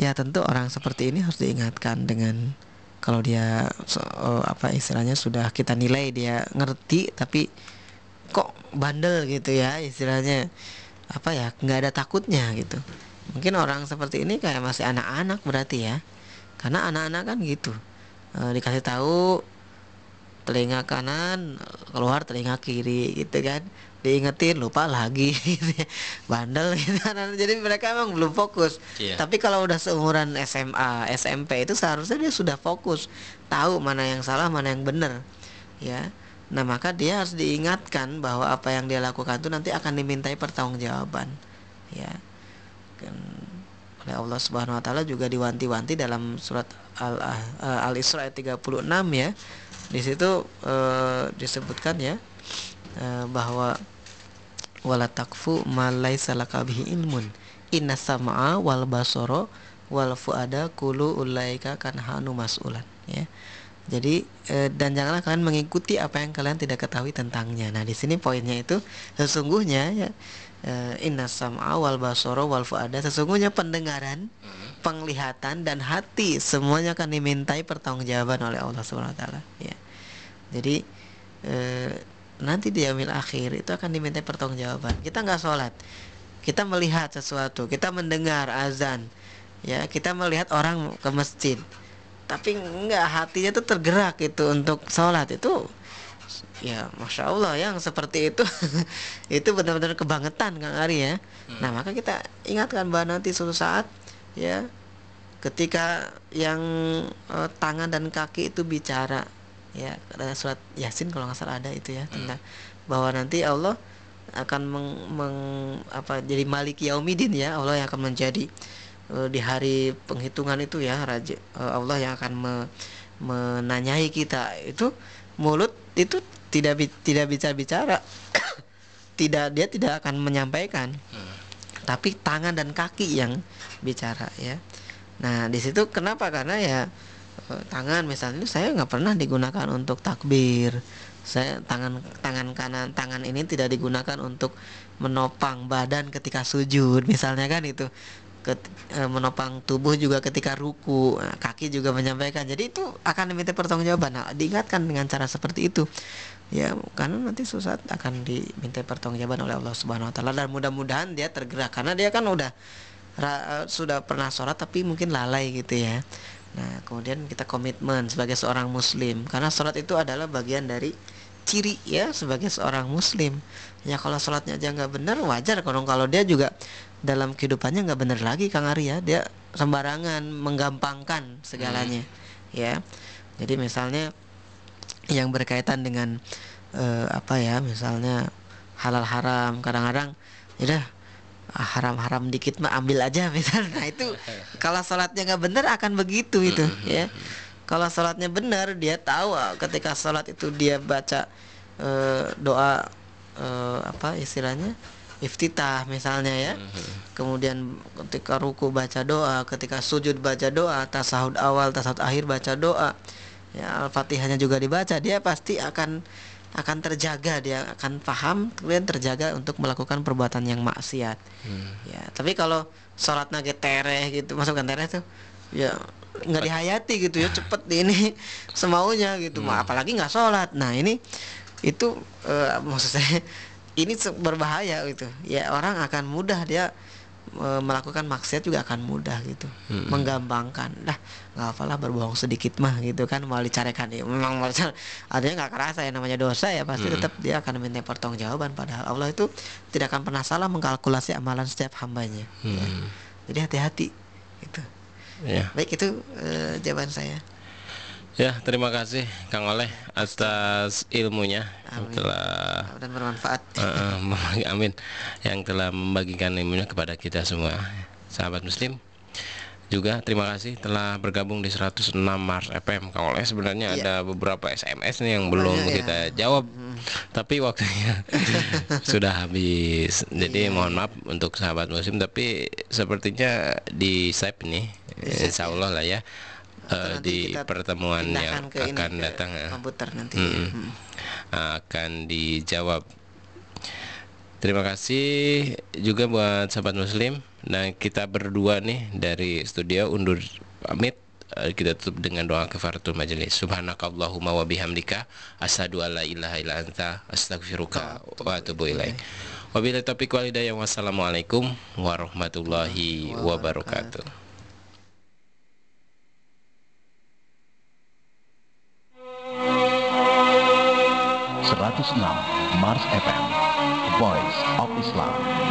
[SPEAKER 3] Ya tentu orang seperti ini harus diingatkan dengan kalau dia so- eh, apa istilahnya sudah kita nilai dia ngerti tapi kok bandel gitu ya istilahnya. Apa ya nggak ada takutnya gitu. Mungkin orang seperti ini kayak masih anak-anak berarti ya. Karena anak-anak kan gitu. Eh, dikasih tahu telinga kanan keluar telinga kiri gitu kan diingetin lupa lagi gitu ya. bandel gitu kan. jadi mereka emang belum fokus
[SPEAKER 2] Iya.
[SPEAKER 3] tapi kalau udah seumuran SMA SMP itu seharusnya dia sudah fokus tahu mana yang salah mana yang benar ya nah maka dia harus diingatkan bahwa apa yang dia lakukan itu nanti akan dimintai pertanggungjawaban ya kan oleh Allah Subhanahu wa taala juga diwanti-wanti dalam surat Al eh, Al Isra ayat 36 ya. Di situ eh, disebutkan ya eh, bahwa wala takfu ma laisa ilmun. Inna sam'a wal basara wal fuada kulu ulaika kanhanu mas'ulan ya. Jadi eh, dan janganlah kalian mengikuti apa yang kalian tidak ketahui tentangnya. Nah, di sini poinnya itu sesungguhnya ya inna sam'a wal basara wal fuada. Sesungguhnya pendengaran, penglihatan dan hati semuanya akan dimintai pertanggungjawaban oleh Allah Subhanahu wa taala. Ya. Jadi eh, nanti di akhir itu akan dimintai pertanggungjawaban. Kita nggak sholat, kita melihat sesuatu, kita mendengar azan, ya kita melihat orang ke masjid, tapi nggak hatinya tuh tergerak itu untuk sholat. Itu ya masya Allah yang seperti itu itu benar-benar kebangetan kang Ari ya. Nah maka kita ingatkan bahwa nanti suatu saat ya ketika yang eh, tangan dan kaki itu bicara ya ada surat Yasin kalau nggak salah ada itu ya tentang bahwa nanti Allah akan meng, meng- apa jadi Malik Yaumidin ya Allah yang akan menjadi eh, di hari penghitungan itu ya raja eh, Allah yang akan me- menanyai kita. Itu mulut itu tidak tidak bicara bicara tidak dia tidak akan menyampaikan. Tapi tangan dan kaki yang bicara ya. Nah di situ kenapa? Karena ya eh, tangan misalnya saya nggak pernah digunakan untuk takbir. Saya tangan tangan kanan tangan ini tidak digunakan untuk menopang badan ketika sujud misalnya kan itu Ket- eh, menopang tubuh juga ketika ruku Nah, kaki juga menyampaikan. Jadi itu akan diminta pertanggungjawaban. Nah, diingatkan dengan cara seperti itu. Ya karena nanti saat akan diminta pertanggungjawaban oleh Allah Subhanahu Wa Taala. Dan mudah-mudahan dia tergerak karena dia kan udah ra- eh, sudah pernah sholat tapi mungkin lalai gitu ya. Nah kemudian kita komitmen sebagai seorang muslim. Karena sholat itu adalah bagian dari ciri ya sebagai seorang muslim. Ya kalau sholatnya aja nggak benar wajar. Kalau kalau dia juga dalam kehidupannya nggak benar lagi Kang Ari ya dia sembarangan menggampangkan segalanya ya Jadi misalnya yang berkaitan dengan eh, apa ya, misalnya halal haram, kadang-kadang ya ah, haram-haram dikit mah ambil aja misalnya. Nah, itu kalau sholatnya nggak benar akan begitu itu ya. Kalau sholatnya benar dia tahu ah, ketika sholat itu dia baca eh, doa eh, apa istilahnya iftitah misalnya ya. Kemudian ketika ruku baca doa, ketika sujud baca doa, tasahud awal, tasahud akhir baca doa. Ya, Al-Fatihahnya juga dibaca, dia pasti akan akan terjaga, dia akan paham kemudian terjaga untuk melakukan perbuatan yang maksiat. Ya, tapi kalau sholatnya ge tereh gitu, masukkan tereh tuh ya nggak dihayati gitu ya cepet ini semaunya gitu Mah, apalagi nggak sholat nah ini itu eh, maksud saya ini berbahaya gitu. Ya orang akan mudah dia eh, melakukan maksiat juga akan mudah gitu. Menggampangkan. Dah nggak apalah berbohong sedikit mah gitu kan mau dicarekan ya memang adanya nggak kerasa ya namanya dosa ya pasti tetap dia akan minta pertanggungjawaban. Padahal Allah itu tidak akan pernah salah mengkalkulasi amalan setiap hambanya. Ya. jadi hati-hati gitu.
[SPEAKER 2] Ya.
[SPEAKER 3] baik itu eh, jawaban saya
[SPEAKER 2] Ya, terima kasih Kang Oleh atas ilmunya yang telah
[SPEAKER 3] dan bermanfaat.
[SPEAKER 2] Membagi- amin yang telah membagikan ilmunya kepada kita semua. Sahabat muslim juga terima kasih telah bergabung di 106 Mars FM Kang Oleh. Sebenarnya
[SPEAKER 3] Iya.
[SPEAKER 2] ada beberapa SMS nih yang belum
[SPEAKER 3] ya.
[SPEAKER 2] kita jawab tapi waktunya sudah habis. Jadi
[SPEAKER 3] Iya.
[SPEAKER 2] mohon maaf untuk sahabat muslim tapi sepertinya di save nih insya Allah lah ya eh,
[SPEAKER 3] nanti
[SPEAKER 2] di pertemuan yang
[SPEAKER 3] ke ini,
[SPEAKER 2] akan
[SPEAKER 3] ke
[SPEAKER 2] datang ya
[SPEAKER 3] komputer nanti.
[SPEAKER 2] Mm-mm.
[SPEAKER 3] Mm.
[SPEAKER 2] akan dijawab. Terima kasih juga buat sahabat muslim. Dan kita berdua nih dari studio undur pamit. Eh, kita tutup dengan doa kafaratul majelis. Subhanakallahumma wa bihamdika asyhadu alla ilaha illa anta astaghfiruka wa atubu ilaik. Wabillahi taufiq wal hidayah. Wassalamualaikum warahmatullahi wabarakatuh
[SPEAKER 1] 106 Mars FM Voice of Islam